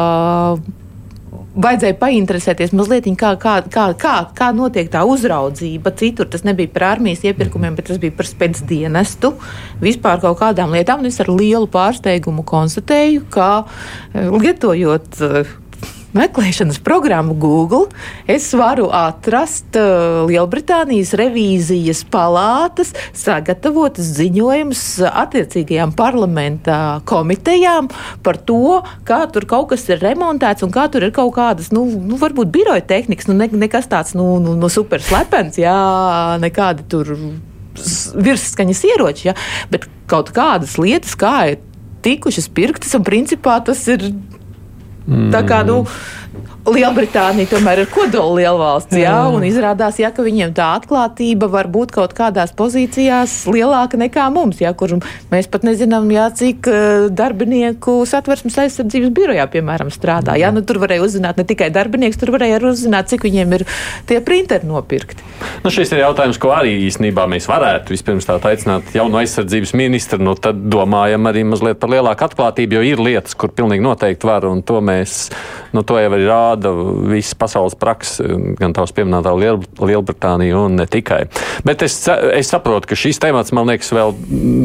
vajadzēja painteresēties mazliet, kā, kā, kā, kā, kā notiek tā uzraudzība. Citur tas nebija par armijas iepirkumiem, bet tas bija par spēcdienestu, vispār kaut kādām lietām. Un es ar lielu pārsteigumu konstatēju, ka lietojot meklēšanas programmu Google, es varu atrast uh, Lielbritānijas revīzijas palātas sagatavotas ziņojumus attiecīgajām parlamentā komitejām par to, kā tur kaut kas ir remontēts un kā tur ir kaut kādas, nu, nu varbūt biroja tehnikas, nu, ne, nekas tāds, nu, nu, nu super slepens, jā, nekādi tur virsskaņas ieroči, ja, bet kaut kādas lietas, kā ir tikušas pirktas, un principā tas ir Tā kā, nu, Lielbritānija tomēr ir kodola lielvalsts, jā, un izrādās, jā, ka viņiem tā atklātība var būt kaut kādās pozīcijās lielāka nekā mums, jā, kur mēs pat nezinām, jā, cik uh, darbinieku satversmes aizsardzības birojā, piemēram, strādā. Jā, nu, tur varēja uzzināt ne tikai darbinieks, tur varēja arī uzzināt, cik viņiem ir tie printeri nopirkti. Nu, šis ir jautājums, ko arī īstenībā mēs varētu vispirms tā aicināt jaunu aizsardzības ministru. Nu, tad domājam arī mazliet par lielāku atklātību, jo ir lietas, kur pilnīgi noteikti var, un to mēs, nu, to jau arī rāda visa pasaules praksa, gan tavs pieminētā Liel Lielbritānija un ne tikai. Bet es, es saprotu, ka šis temats, man liekas, vēl,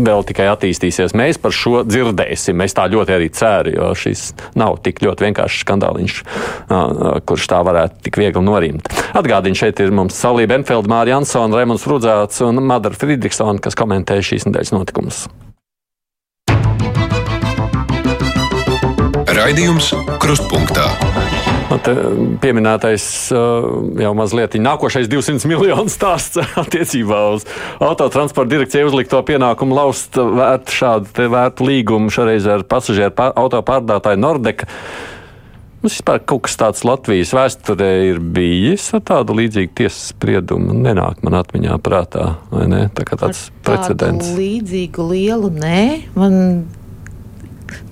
vēl tikai attīstīsies. Mēs par šo dzirdēsim. Es tā ļoti arī ceru, jo šis nav tik ļoti vienkāršs skandāliņš, kurš tā varētu tik viegli norimt. Atgādini, šeit ir mums Salība Benfeld, Mārija Ansona, Raimunds Rudzāts un Madara Friedrichsona, kas komentē šīs nedēļas notikumus. Raidījums Krustpunktā. Pieminētais jau mazliet nākošais 200 miljonu stāsts *laughs* attiecībā uz autotransporta direkciju uzlikto pienākumu laust vērt šādu vērtu līgumu šoreiz ar pasažieru autopārdātāju Nordeka. Mums vispār kaut kas tāds Latvijas vēsturē ir bijis ar tādu līdzīgu tiesas spriedumu. Nenāk man atmiņā prātā, vai ne? Tā kā tāds precedents. Līdzīgu lielu nē. Man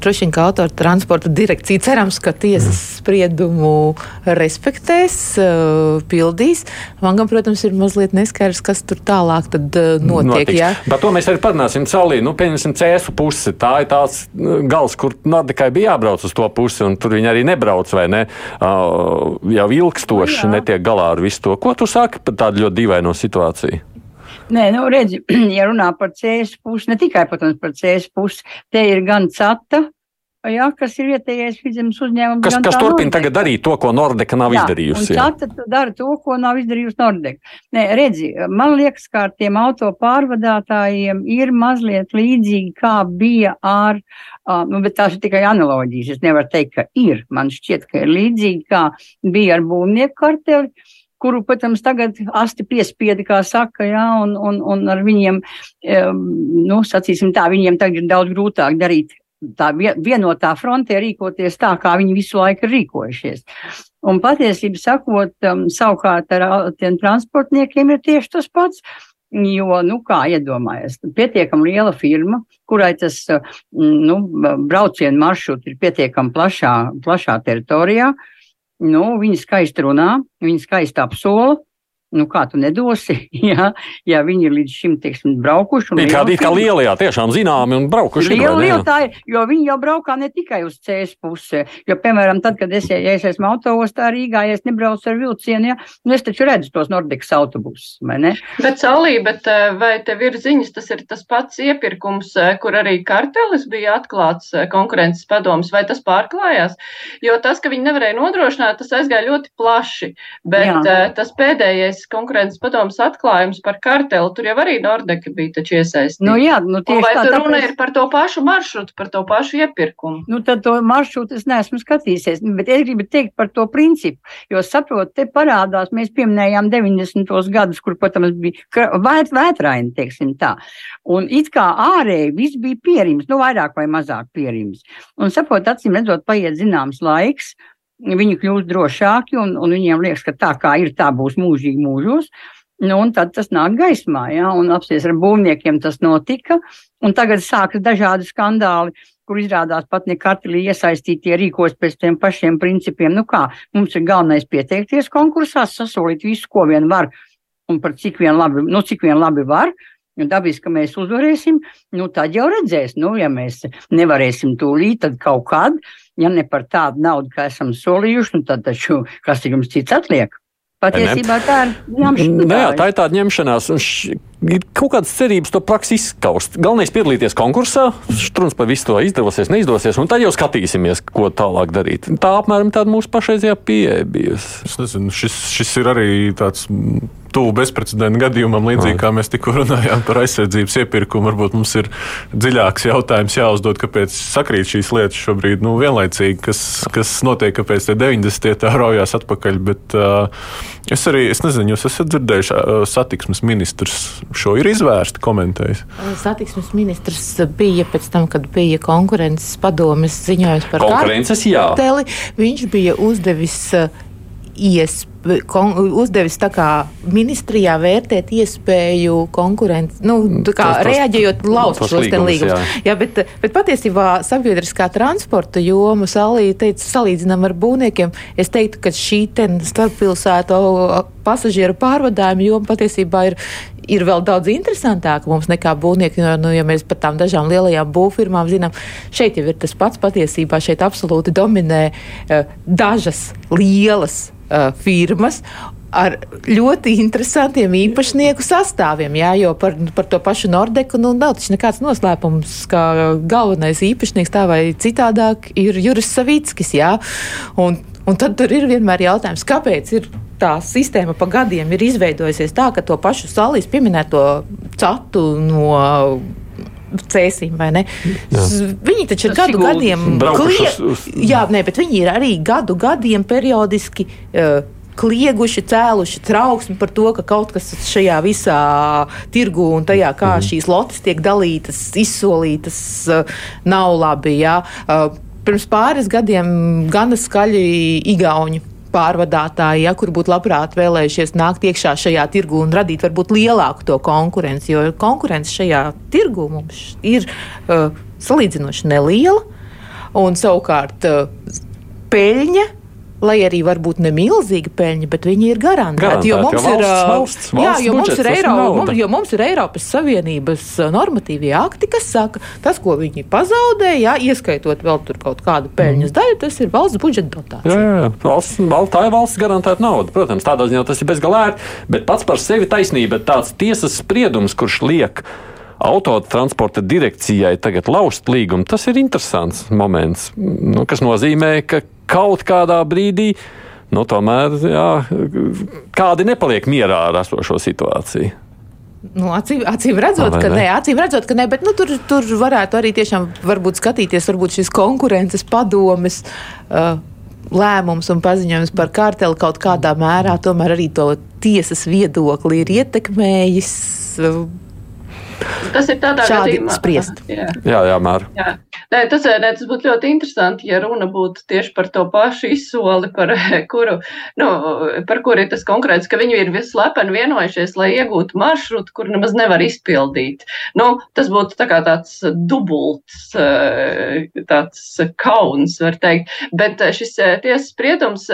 Droši vien, ka autotransporta direkcija cerams, ka tiesas spriedumu respektēs, uh, pildīs. Man, gan, protams, ir mazliet neskaidrs, kas tur tālāk tad, uh, notiek. Notiks. Par to mēs arī parunāsim caurī. Nu, pieņemsim, cēsu pusi. Tā ir tās gals, kur Nordikai bija jābrauc uz to pusi, un tur viņi arī nebrauc, vai ne? Uh, jau ilgstoši no, netiek galā ar visu to. Ko tu saki par tādu ļoti dīvaino situāciju? Nē, nu, redzi, *clears throat* ja runā par CS pusi, ne tikai, protams, par CS pusi, te ir gan cata, Jā, kas ir vietējais vidzemes uzņēmums. Kas, kas turpina Nordeka. tagad darīt to, ko Nordeka nav jā, izdarījusi? Jā, tad dara to, ko nav izdarījusi Nordeka. Nē, redzi, man liekas, ka ar tiem auto pārvadātājiem ir mazliet līdzīgi, kā bija ar, nu, bet tās ir tikai analoģijas. Es nevaru teikt, ka ir. Man šķiet, ka ir līdzīgi, kā bija ar būvnieku karteli kuru, protams, tagad asti piespiedi, kā saka, jā, un, un, un ar viņiem, nu, sacīsim tā, viņiem tagad ir daudz grūtāk darīt tā vienotā frontē rīkoties tā, kā viņi visu laiku ir rīkojušies. Un patiesībā sakot, savukārt ar tiem transportniekiem ir tieši tas pats. Jo, nu, kā iedomājies, pietiekami liela firma, kurai tas nu, braucienu maršruts ir pietiekami plašā, plašā teritorijā. Nu, viņi skaisti runā, viņi skaisti apsola, nu, kā tu nedosi, *laughs* ja, ja viņi ir līdz šim teiksim, braukuši. Ir kādi kā lielajā, tiešām zināmi un braukuši. Liela, liela tā ir, jo viņi jau braukā ne tikai uz CS pusē, jo, piemēram, tad, kad es, ja es esmu autoostā Rīgā, ja es nebraucu ar vilcienu, ja, nu, es taču redzu tos Nordikas autobusus, vai ne? Bet, Salī, bet eh, vai tev ir ziņas, tas ir tas pats iepirkums, eh, kur arī kartelis bija atklāts eh, konkurences padoms, vai tas pārklājās? Jo tas, ka viņi nevarēja nodrošināt, tas aizgāja ļoti plaši, bet Jā. tas pēdējais pēdējais konkurences padomas atklājums par karteli, tur jau arī Nordeka bija taču iesaistīta. Nu, jā, nu, tieši Un vai tā. Tur runa tāpēc... ir par to pašu maršrutu, par to pašu iepirkumu? Nu, tad to maršrutu es neesmu skatījies, bet es gribu teikt par to principu, jo saprot, te parādās, mēs pieminējām 90. gadus, kur, protams, bija vēt, vētraini, teiksim tā. Un it kā ārēji viss bija pierims, nu, vairāk vai mazāk pierims. Un saprot, acīm redzot, paiet zināms laiks, viņi kļūst drošāki un, un viņiem liekas, ka tā kā ir, tā būs mūžīgi mūžos. Nu, un tad tas nāk gaismā, ja, un apsies ar būvniekiem tas notika. Un tagad sākas dažādi skandāli, kur izrādās pat ne kartelī iesaistītie rīkos pēc tiem pašiem principiem. Nu kā, mums ir galvenais pieteikties konkursā, sasolīt visu, ko vien var, un par cik vien labi, nu, cik vien labi var. Un dabiski, ka mēs uzvarēsim, nu, tad jau redzēs, nu, ja mēs nevarēsim tūlīt, tad kaut kad, ja ne par tādu naudu, kā esam solījuši, nu, tad taču kas jums cits atliek? Patiesībā tā ir ņemšanās. Nu, jā, tā ir tāda ņemšanās. Ir kaut kādas cerības to praksi izskaust. Galvenais ir piedalīties konkursā, strūns par visu to izdevosies, neizdosies, un tad jau skatīsimies, ko tālāk darīt. Tā apmēram tāda mūsu pašreizējā pieeja bijusi. Es nezinu, šis, šis ir arī tāds tuvu bezprecedenta gadījumam, līdzīgi kā mēs tikko runājām par aizsardzības iepirkumu. Varbūt mums ir dziļāks jautājums jāuzdod, kāpēc sakrīt šīs lietas šobrīd nu, vienlaicīgi, kas, kas notiek, kāpēc tie 90. tā raujās atpakaļ. Bet, uh, es arī es nezinu, jūs esat dzirdējuši, uh, satiksmes ministrs šo ir izvērsti komentējis. Satiksmes ministrs bija pēc tam, kad bija konkurences padomes ziņojums par konkurences, jā. Teli, viņš bija uzdevis iespēju uzdevis ministrijā vērtēt iespēju konkurenci, nu, kā tos, tos, reaģējot lauzt šos līgumus. Jā. jā, bet, bet patiesībā sabiedriskā transporta joma salīdzinām ar būvniekiem. Es teiktu, ka šī starppilsētu pasažieru pārvadājuma joma patiesībā ir ir vēl daudz interesantāka mums nekā būvnieki. Jo, nu, ja mēs par tām dažām lielajām būvfirmām zinām, šeit jau ir tas pats patiesībā. Šeit absolūti dominē uh, dažas lielas uh, firmas ar ļoti interesantiem īpašnieku sastāviem. Jā, jo par, par to pašu Nordeku nu, nav tas nekāds noslēpums, ka galvenais īpašnieks tā vai citādāk ir Juris Savickis. Jā, un, un tad tur ir vienmēr jautājums, kāpēc ir tā sistēma pa gadiem ir izveidojusies tā, ka to pašu salīs pieminēto catu no cēsīm, vai ne? Jā. Viņi taču ir gadu gadiem klie... uz... Jā, nē, bet viņi ir arī gadu gadiem periodiski. Uh, klieguši, cēluši trauksmi par to, ka kaut kas šajā visā tirgu un tajā, kā mm. šīs lotes tiek dalītas, izsolītas, uh, nav labi. Jā. Uh, pirms pāris gadiem gana skaļi igauņi pārvadātāji, ja, kur būtu labprāt vēlējušies nākt iekšā šajā tirgu un radīt varbūt lielāku to konkurenci, jo konkurence šajā tirgu mums ir uh, salīdzinoši neliela, un savukārt uh, peļņa lai arī varbūt ne milzīga peļņa, bet viņi ir garantēti. Jo mums jo valsts, ir, valsts, valsts jā, jo mums ir, Eiro, mums, jo mums ir Eiropas Savienības normatīvie akti, kas saka, tas, ko viņi pazaudē, jā, ieskaitot vēl tur kaut kādu peļņas mm. daļu, tas ir valsts budžeta dotācija. Jā, jā, valsts, val, tā ir valsts garantēta nauda. Protams, tādā ziņā tas ir bezgalīgi, bet pats par sevi taisnība ir tāds tiesas spriedums, kurš liek autotransporta direkcijai tagad lauzt līgumu, tas ir interesants moments. Nu, kas nozīmē, ka kaut kādā brīdī nu, tomēr jā, kādi nepaliek mierā ar esošo situāciju. Nu, acīm, acīm redzot, Vai, ka nē, acīm redzot, ka nē, bet nu, tur, tur varētu arī tiešām skatīties, varbūt šīs konkurences padomes. Uh, lēmums un paziņojums par kārteli kaut kādā mērā tomēr arī to tiesas viedokli ir ietekmējis. Tas ir tādā Šādi gadījumā. spriest. Jā. Jā, jā, Māra. Jā. Nē, tas, nē, tas būtu ļoti interesanti, ja runa būtu tieši par to pašu izsoli, par *laughs* kuru, nu, par kuru ir tas konkrēts, ka viņi ir vislepeni vienojušies, lai iegūtu maršrutu, kur nemaz nevar izpildīt. Nu, tas būtu tā kā tāds dubults, eh, tāds kauns, var teikt. Bet eh, šis eh, tiesas spriedums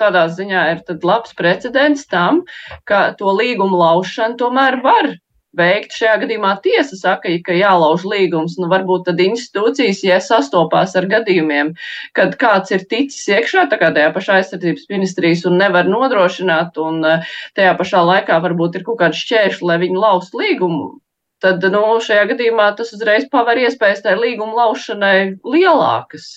tādā ziņā ir tad labs precedents tam, ka to līgumu laušanu tomēr var veikt. Šajā gadījumā tiesa saka, ka jālauž līgums. Nu, varbūt tad institūcijas, ja sastopās ar gadījumiem, kad kāds ir ticis iekšā, tajā pašā aizsardzības ministrijas un nevar nodrošināt, un eh, tajā pašā laikā varbūt ir kaut kādi šķēršļi, lai viņi laustu līgumu. Tad nu, šajā gadījumā tas uzreiz paver iespējas tai līguma laušanai lielākas.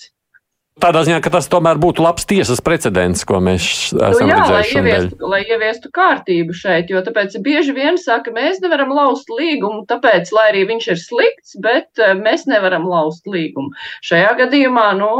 Tādā ziņā, ka tas tomēr būtu labs tiesas precedents, ko mēs esam nu, jā, lai redzējuši šodien. ieviestu, lai ieviestu kārtību šeit, jo tāpēc bieži vien saka, mēs nevaram laust līgumu, tāpēc, lai arī viņš ir slikts, bet eh, mēs nevaram laust līgumu. Šajā gadījumā, nu,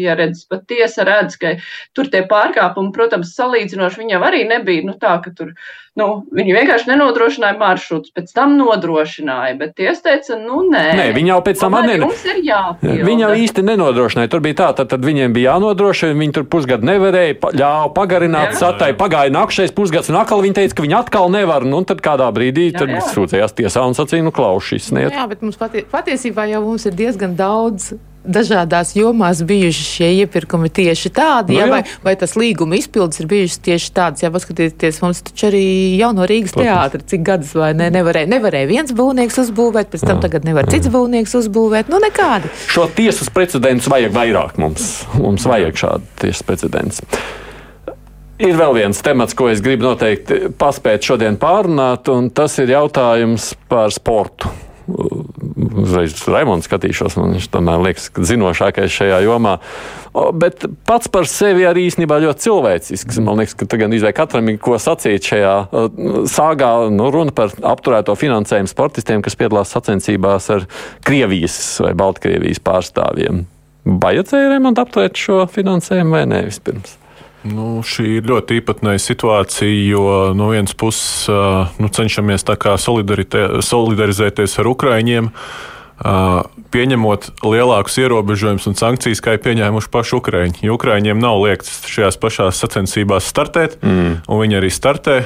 ja redz, pat tiesa redz, ka tur tie pārkāpumi, protams, salīdzinoši viņam arī nebija, nu, tā, ka tur, nu, viņi vienkārši nenodrošināja maršrutus, pēc tam nodrošināja, bet tiesa teica, nu, nē. Nē, viņi jau pēc tam Tomēr atne- Jums ir jāpilda. Viņi jau īsti nenodrošināja. Tur bija tā, tad, tad viņiem bija jānodrošina. Viņi tur pusgadu nevarēja, pa- ļāva pagarināt, satai pagāja nākamais pusgads, un atkal viņi teica, ka viņi atkal nevar. Nu, un tad kādā brīdī Jā, tad jā. sūdzējās tiesā un sacīja, nu, klaušīs, sniedz. Jā, bet mums pati, patiesībā jau mums ir diezgan daudz. Dažādās jomās bijuši šie iepirkumi tieši tādi, Nu ja, jā. vai, vai tas līguma izpildes ir bijušas tieši tādas. Jā, paskatieties, mums taču arī jau no Rīgas teātra, cik gadus vai ne, nevarēja, nevarēja viens būvnieks uzbūvēt, pēc tam tagad nevar cits būvnieks uzbūvēt. Nu, nekādi. Šo tiesas precedentus vajag vairāk mums. Mums vajag šādu tiesas precedentus. Ir vēl viens temats, ko es gribu noteikti paspēt šodien pārunāt, un tas ir jautājums par sportu. Uzreiz Raimons skatīšos, man viņš tomēr liekas ka zinošākais šajā jomā. O, Bet pats par sevi arī īstenībā ļoti cilvēcisks. Man liekas, ka gan izvēl katram ir ko sacīt šajā sāgā. Nu, runa par apturēto finansējumu sportistiem, kas piedalās sacensībās ar Krievijas vai Baltkrievijas pārstāvjiem. Vajadzēja remontu apturēt šo finansējumu vai nē vispirms? Nu, šī ir ļoti īpatnēja situācija, jo no vienas puses nu, cenšamies solidarizēties ar Ukraiņiem, pieņemot lielākus ierobežojumus un sankcijas, kā ir pieņēmuši paši Ukraiņi. Jo Ukraiņiem nav liekts šajās pašās sacensībās startēt, mm. un viņi arī startē.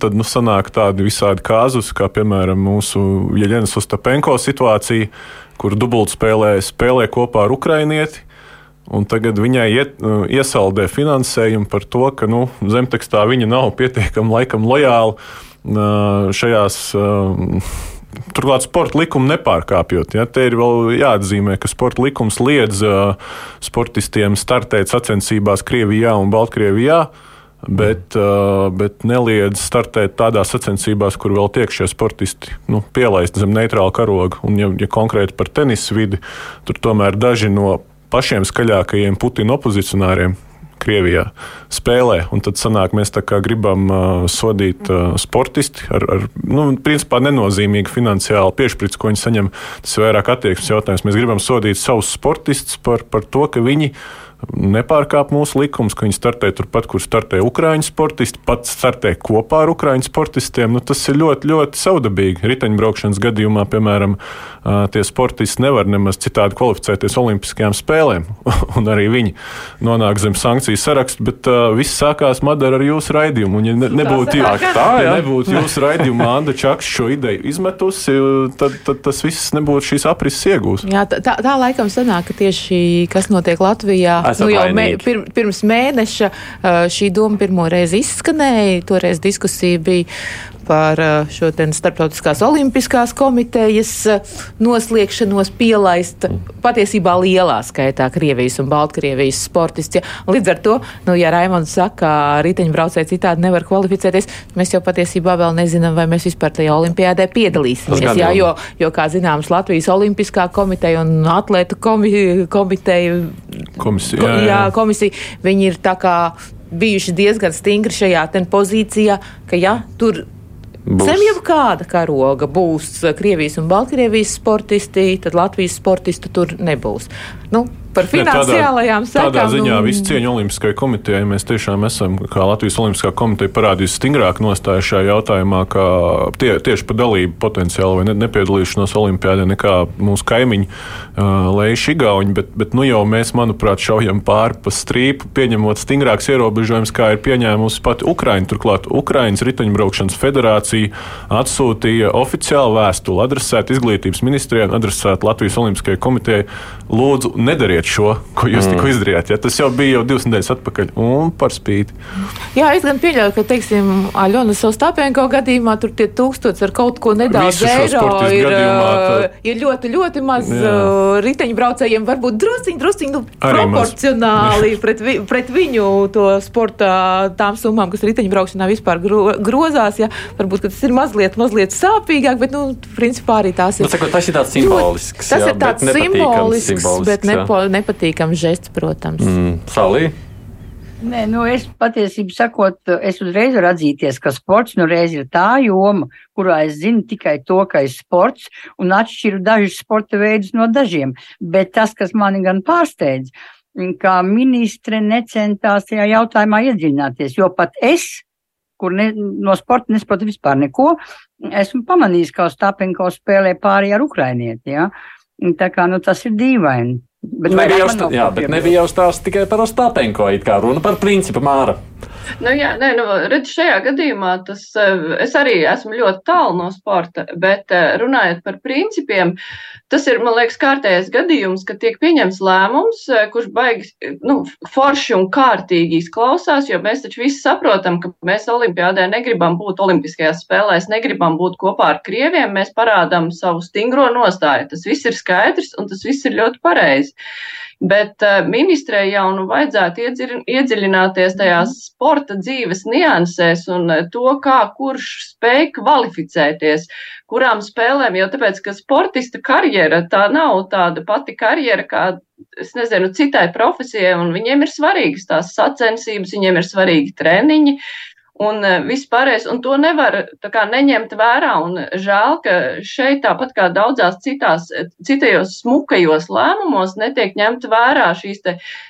Tad nu, sanāk tādi visādi kāzus, kā piemēram mūsu Jeļenas Ostapenko situācija, kur dubultspēlē spēlē kopā ar Ukrainieti. Un tagad viņai iet, uh, iesaldē finansējumu par to, ka nu, zemtekstā viņa nav pietiekami laikam lojāla šajās. Turklāt sporta likumu nepārkāpjot. Ja, te ir vēl jāatzīmē, ka sporta likums liedz sportistiem startēt sacensībās Krievijā un Baltkrievijā, bet, bet neliedz startēt tādās sacensībās, kur vēl tiek šie sportisti nu, pielaisti zem neitrāla karoga. Un, ja, ja konkrēti par tenisa vidi, tur tomēr daži no pašiem skaļākajiem Putina opozicionāriem Krievijā spēlē. Un tad sanāk, mēs gribam uh, sodīt uh, sportisti ar, ar nu, principā nenozīmīgu finansiālu piešķirtu, ko viņi saņem. Tas ir vairāk attieksmes jautājums. Mēs gribam sodīt savus sportistus par, par to, ka viņi nepārkāp mūsu likumus, ka viņi startē turpat, kur startē Ukrāņu sportisti, pat startē kopā ar Ukrāņu sportistiem. Nu, tas ir ļoti, ļoti saudabīgi. Riteņbraukšanas gadījumā, piemēram, tie sportisti nevar nemaz citādi kvalificēties Olimpiskajām spēlēm, *laughs* un arī viņi nonāk zem sankciju sarakstu, bet uh, viss sākās Madara ar jūsu raidījumu. Un, ja ne, nebūtu, sanāk, jū, tā, ja nebūtu jūsu raidījuma, Anda Čakš šo ideju izmetusi, tad, tad tas viss nebūtu šīs aprises iegūs. Jā, tā, tā, tā laikam sanāk, ka tieši kas notiek Latvijā, nu jau mē, pir, pirms mēneša šī doma pirmo reizi izskanēja. Toreiz diskusija bija par uh, šo starptautiskās olimpiskās komitejas uh, noslēgšanos pielaist patiesībā lielā skaitā Krievijas un Baltkrievijas sportisti. Līdz ar to, nu, ja Raimons saka, ka riteņbraucēji citādi nevar kvalificēties, mēs jau patiesībā vēl nezinām, vai mēs vispār tajā olimpiādē piedalīsimies. gan Jā, jo, jo, kā zināms, Latvijas Olimpiskā komiteja un atlētu komi, komiteja, Komisija, ko, jā, jā. komisija, viņi ir tā kā bijuši diezgan stingri šajā ten pozīcijā, ka ja tur Būs. Zem jebkāda karoga būs Krievijas un Baltkrievijas sportisti, tad Latvijas sportistu tur nebūs. Nu, par finansiālajām sekām. Tādā ziņā un... visu cieņu Olimpiskajai komitejai mēs tiešām esam, kā Latvijas Olimpiskā komiteja, parādījusi stingrāk nostāju šajā jautājumā, kā tie, tieši par dalību potenciālu vai ne, nepiedalīšanos Olimpijādē nekā mūsu kaimiņi uh, Leiši Igauņi, bet, bet nu jau mēs, manuprāt, šaujam pāri pa strīpu, pieņemot stingrāks ierobežojums, kā ir pieņēmusi pati Ukraina. Turklāt Ukrainas riteņbraukšanas federācija atsūtīja oficiālu vēstuli adresētu izglītības ministrijai un adresētu Latvijas Olimpiskajai komitejai. Lūdzu, nedariet šo, ko jūs mm. tikko izdarījāt. Ja? Tas jau bija jau divas nedēļas atpakaļ, un par spīti. Jā, es gan pieļauju, ka, teiksim, Aļona Sostāpenko gadījumā tur tie tūkstoši ar kaut ko nedaudz eiro ir, tā... ir ļoti, ļoti maz Jā. riteņbraucējiem, varbūt drusciņi, drusciņi nu, proporcionāli *laughs* pret, vi, pret viņu to sporta tām summām, kas riteņbraukšanā vispār gro, grozās. Ja? Varbūt tas ir mazliet, mazliet sāpīgāk, bet, nu, principā arī tās ir. Nu, sakot, tas ir tāds simbolisks. Tas jā, ir tāds simbolisks, simbolisks, bet nepo, nepatīkams žests, protams. Mm, Salī? Nē, nu es patiesībā sakot, es uzreiz varu atzīties, ka sports nu reiz ir tā joma, kurā es zinu tikai to, ka ir sports un atšķiru dažus sporta veidus no dažiem. Bet tas, kas mani gan pārsteidz, ka ministre necentās tajā jautājumā iedziļināties, jo pat es, kur ne, no sporta nesaprotu vispār neko, esmu pamanījis, ka Ostapenko spēlē pāri ar ukrainieti. Ja? Tā kā nu, tas ir dīvaini. Bet nebija jau, stā, jā, bet nebija jau stāsts tikai par Ostapenko, it kā runa par principu māra. Nu, jā, nē, nu, redz, šajā gadījumā tas, eh, es arī esmu ļoti tālu no sporta, bet eh, runājot par principiem, tas ir, man liekas, kārtējais gadījums, ka tiek pieņems lēmums, eh, kurš baigs, nu, forši un kārtīgi izklausās, jo mēs taču visi saprotam, ka mēs olimpiādē negribam būt olimpiskajās spēlēs, negribam būt kopā ar krieviem, mēs parādām savu stingro nostāju. Tas viss ir skaidrs un tas viss ir ļoti pareizi. Bet uh, ministrei jau nu vajadzētu iedziļināties tajās mhm. sporta dzīves niansēs un uh, to, kā kurš spēj kvalificēties, kurām spēlēm, jo tāpēc, ka sportista karjera tā nav tāda pati karjera, kā, es nezinu, citai profesijai, un viņiem ir svarīgas tās sacensības, viņiem ir svarīgi treniņi, un eh, vispārējais, un to nevar kā neņemt vērā, un žēl, ka šeit tāpat kā daudzās citās, citajos smukajos lēmumos netiek ņemt vērā šīs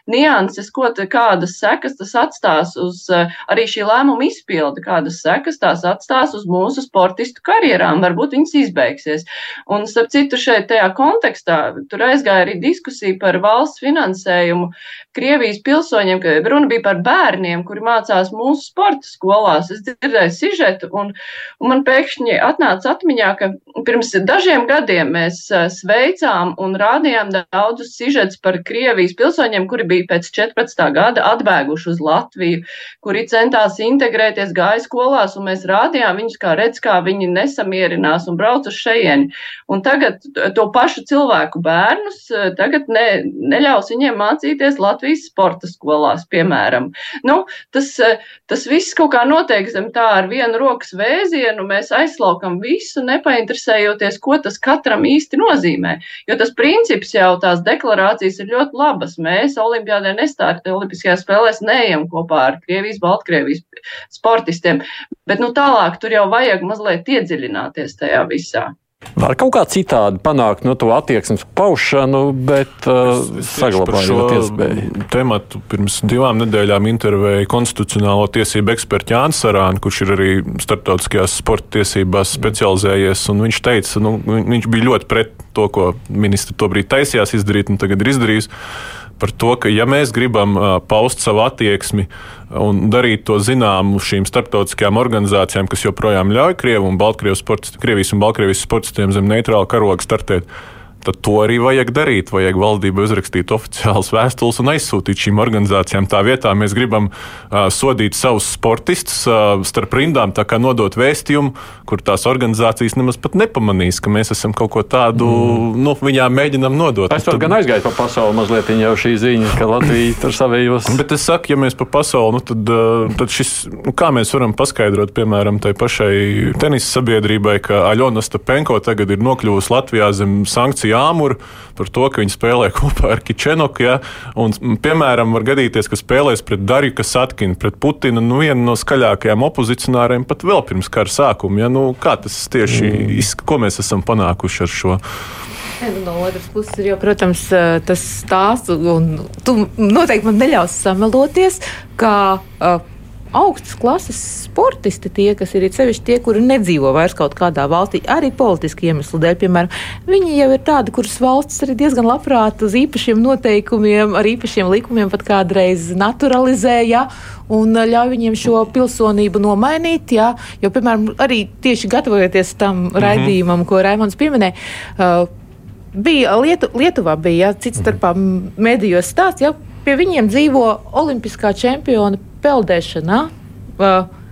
nianses, ko te kādas sekas tas atstās uz eh, arī šī lēmuma izpildi, kādas sekas tās atstās uz mūsu sportistu karjerām, varbūt viņas izbeigsies. Un, starp citu, šeit tajā kontekstā, tur aizgāja arī diskusija par valsts finansējumu Krievijas pilsoņiem, ka runa bija par bērniem, kuri mācās mūsu sporta skolās. Es dzirdēju sižetu, un, un man pēkšņi atnāca atmiņā, ka pirms dažiem gadiem mēs sveicām un rādījām daudzus sižetus par Krievijas pilsoņiem, kuri bija pēc 14. gada atbēguši uz Latviju, kuri centās integrēties, gāja skolās, un mēs rādījām viņus, kā redz, kā viņi nesamierinās un brauc uz šejieni. Un tagad to pašu cilvēku bērnus tagad ne, neļaus viņiem mācīties Latvijas sporta skolās, piemēram. Nu, tas, eh, tas viss kaut kā notiek zem tā ar vienu rokas vēzienu, mēs aizslaukam visu, nepainteresējoties, ko tas katram īsti nozīmē. Jo tas princips jau tās deklarācijas ir ļoti labas. Mēs Olimpiādē nestāti, Olimpiskajās spēlēs neejam kopā ar Krievijas, Baltkrievijas sportistiem, bet nu tālāk tur jau vajag mazliet iedziļināties tajā visā. Var kaut kā citādi panākt no nu, to attieksmes paušanu, bet uh, saglabājot iespēju. Tematu pirms divām nedēļām intervēja konstitucionālo tiesību ekspertu Jānis Sarānu, kurš ir arī starptautiskajās sporta tiesībās specializējies. Viņš teica, nu, viņš bija ļoti pret to, ko ministri tobrīd taisījās izdarīt un tagad ir izdarījis par to, ka ja mēs gribam paust savu attieksmi un darīt to zināmu šīm starptautiskajām organizācijām, kas joprojām ļauj Krievu un Baltkrievijas sportistiem, Krievijas un Baltkrievijas sportistiem zem neitrāla karoga startēt, tad to arī vajag darīt. Vajag valdībai uzrakstīt oficiālas vēstules un aizsūtīt šīm organizācijām. Tā vietā mēs gribam uh, sodīt savus sportistus uh, starp rindām, tā kā nodot vēstījumu, kur tās organizācijas nemaz pat nepamanīs, ka mēs esam kaut ko tādu, mm. nu, viņām mēģinam nodot. Es tur gan aizgāju pa pasauli mazliet, jau šī ziņa, ka Latvija tur savējos. Bet es saku, ja mēs pa pasauli, nu, tad, tad šis, nu, kā mēs varam paskaidrot, piemēram, tai pašai tenisa sabiedrībai, ka Aļona Stapenko tagad ir nokļuvusi Latvijā zem sankciju jāmur par to, ka viņi spēlē kopā ar Kičenoku. Ja? Un, piemēram, var gadīties, ka spēlēs pret Dariju Kasatkinu, pret Putinu, nu, vienu no skaļākajiem opozicionāriem pat vēl pirms kara sākuma. Ja? Nu, kā tas tieši mm. izskatās, ko mēs esam panākuši ar šo? Nu, no otras puses, ir jau, protams, tas stāsts, un tu noteikti man neļaus sameloties, ka uh, augstas klases sportisti, tie, kas ir sevišķi tie, kuri nedzīvo vairs kaut kādā valstī, arī politiski iemeslu dēļ, piemēram, viņi jau ir tādi, kurus valsts arī diezgan labprāt uz īpašiem noteikumiem, ar īpašiem likumiem pat kādreiz naturalizēja. Un ļauj viņiem šo pilsonību nomainīt. Jā, jo, piemēram, arī tieši gatavojoties tam mm -hmm. raidījumam, ko Raimons pieminēja, uh, bija Lietu, Lietuvā, bija jā, cits starpā medijos stāsts, ja pie viņiem dzīvo olimpiskā čempiona peldēšanā. Uh,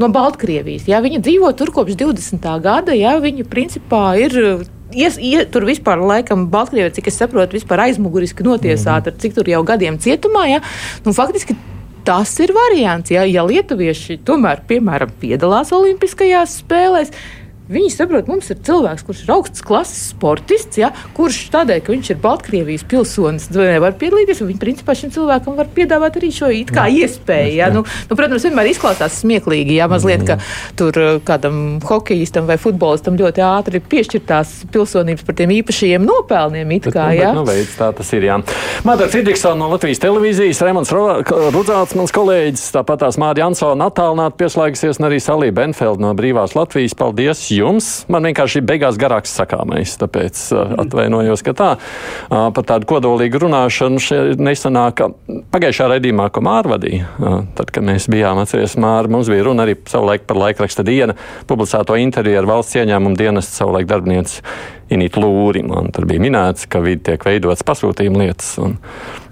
no Baltkrievijas. Jā, viņa dzīvo tur kopš 20. gada. Jā, viņa principā ir. Ies, ie, tur vispār, laikam, Baltkrievija, cik es saprotu, vispār aizmuguriski notiesāta, mm -hmm. cik tur jau gadiem cietumā. Jā. Nu, faktiski tas ir variants. Jā. Ja lietuvieši tomēr, piemēram, piedalās Olimpiskajās spēlēs, Viņi saprot, mums ir cilvēks, kurš ir augsts klases sportists, ja, kurš tādēļ, ka viņš ir Baltkrievijas pilsonis, nevar piedalīties. Viņi principā šim cilvēkam var piedāvāt arī šo kā iespēju. Ja. Nu, nu, protams, vienmēr izklausās smieklīgi, ja mazliet, ka tur uh, kādam hokeistam vai futbolistam ļoti ātri piešķirtās pilsonības par tiem īpašajiem nopelniem. Kā, bet, ja. bet, nu, veids, tā tas ir. Madara Cidriksona no Latvijas televīzijas, Remons Rudzāts, mans kolēģis, tāpat tās Mārija Ansona attālināti pieslēgusies, un arī Salija Benfeld no Brīvās Latvijas. Paldies! Jums. Man vienkārši ir beigās garāks sakāmais, tāpēc uh, atvainojos, ka tā uh, par tādu kodolīgu runāšanu nesanāk. Pagājušā raidījumā, ko Māra vadīja, uh, tad, kad mēs bijām atceries Māra, mums bija runa arī savulaik par laikraksta dienu, publicēto interviju ar valsts ieņēmumu dienestu savulaik darbinieci Inīt Lūri. Man tur bija minēts, ka vidi tiek veidots pasūtījuma lietas. Un,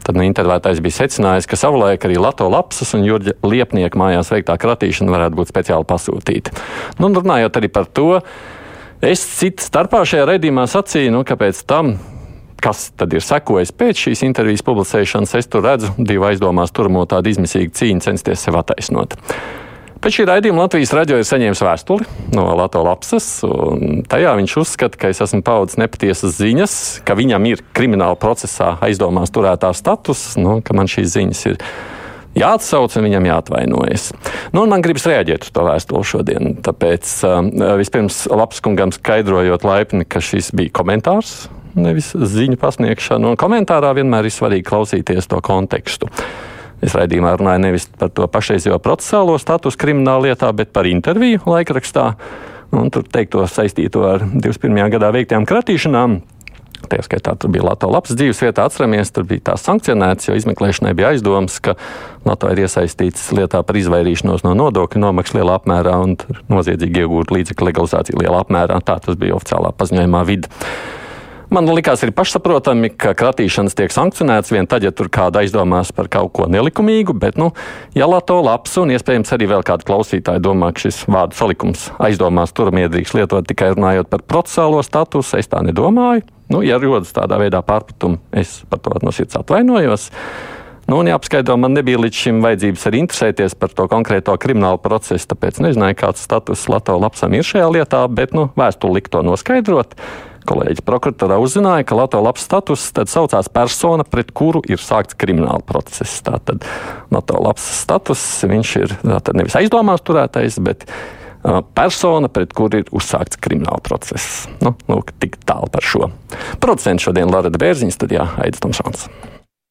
Tad intervētājs bija secinājis, ka savulaik arī Latvijas lapsas un Jurģa liepnieka mājās veiktā kratīšana varētu būt speciāli pasūtīta. Nu, runājot arī par to, es citu starpā šajā redzījumā sacīju, nu, kāpēc tam kas tad ir sekojis pēc šīs intervijas publicēšanas, es tur redzu divu aizdomās turamo tādu izmisīgu cīņu censties sev attaisnot. Pēc šī raidījuma Latvijas raidījuma ir saņēmis vēstuli no Latvijas lapses, un tajā viņš uzskata, ka es esmu paudzis nepatiesas ziņas, ka viņam ir krimināla procesā aizdomās turētā status, nu, ka man šīs ziņas ir jāatsauc un viņam jāatvainojas. Nu, man gribas reaģēt uz to vēstuli šodien. Tāpēc uh, vispirms Lapskungam skaidrojot laipni, ka šis bija komentārs, nevis ziņu pasniegšana, un komentārā vienmēr ir svarīgi klausīties to kontekstu. Es raidījumā runāju nevis par to pašreizējo procesālo statusu krimināla lietā, bet par interviju laikrakstā. Un tur teikto saistīto ar 21. gadā veiktajām kratīšanām. Tā skaitā tur bija Latvijas dzīves vietā, atceramies, tur bija tās sankcionētas, jo izmeklēšanai bija aizdomas, ka Latvija ir iesaistīts lietā par izvairīšanos no nodokļu nomaksas lielā apmērā un noziedzīgi iegūt līdzekļu legalizāciju lielā apmērā. Tā tas bija oficiālā paziņojumā vidi. Man likās, ir pašsaprotami, ka kratīšanas tiek sankcionētas vien tad, ja tur kāda aizdomās par kaut ko nelikumīgu, bet, nu, ja Lato labs un iespējams arī vēl kādi klausītāji domā, ka šis vārdu salikums aizdomās turamiedrīgs lietot tikai runājot par procesālo statusu, es tā nedomāju. Nu, ja rodas tādā veidā pārpratumi, es par to no sirds atvainojos. Nu, un jāpaskaidro, man nebija līdz šim vajadzības arī interesēties par to konkrēto kriminālu procesu, tāpēc nezināju, kāds status Latvijas lapsam ir šajā lietā, bet nu, vēstuli likt to noskaidrot kolēģis prokuratūrā uzzināja, ka Latvijas labs status tad saucās persona, pret kuru ir sākts krimināla process. Tātad Latvijas labs status, viņš ir nevis aizdomās turētais, bet persona, pret kuru ir uzsākts krimināla process. Nu, nu, tik tālu par šo. Producents šodien Lara Bērziņš, tad jā, Aidis Tomsons.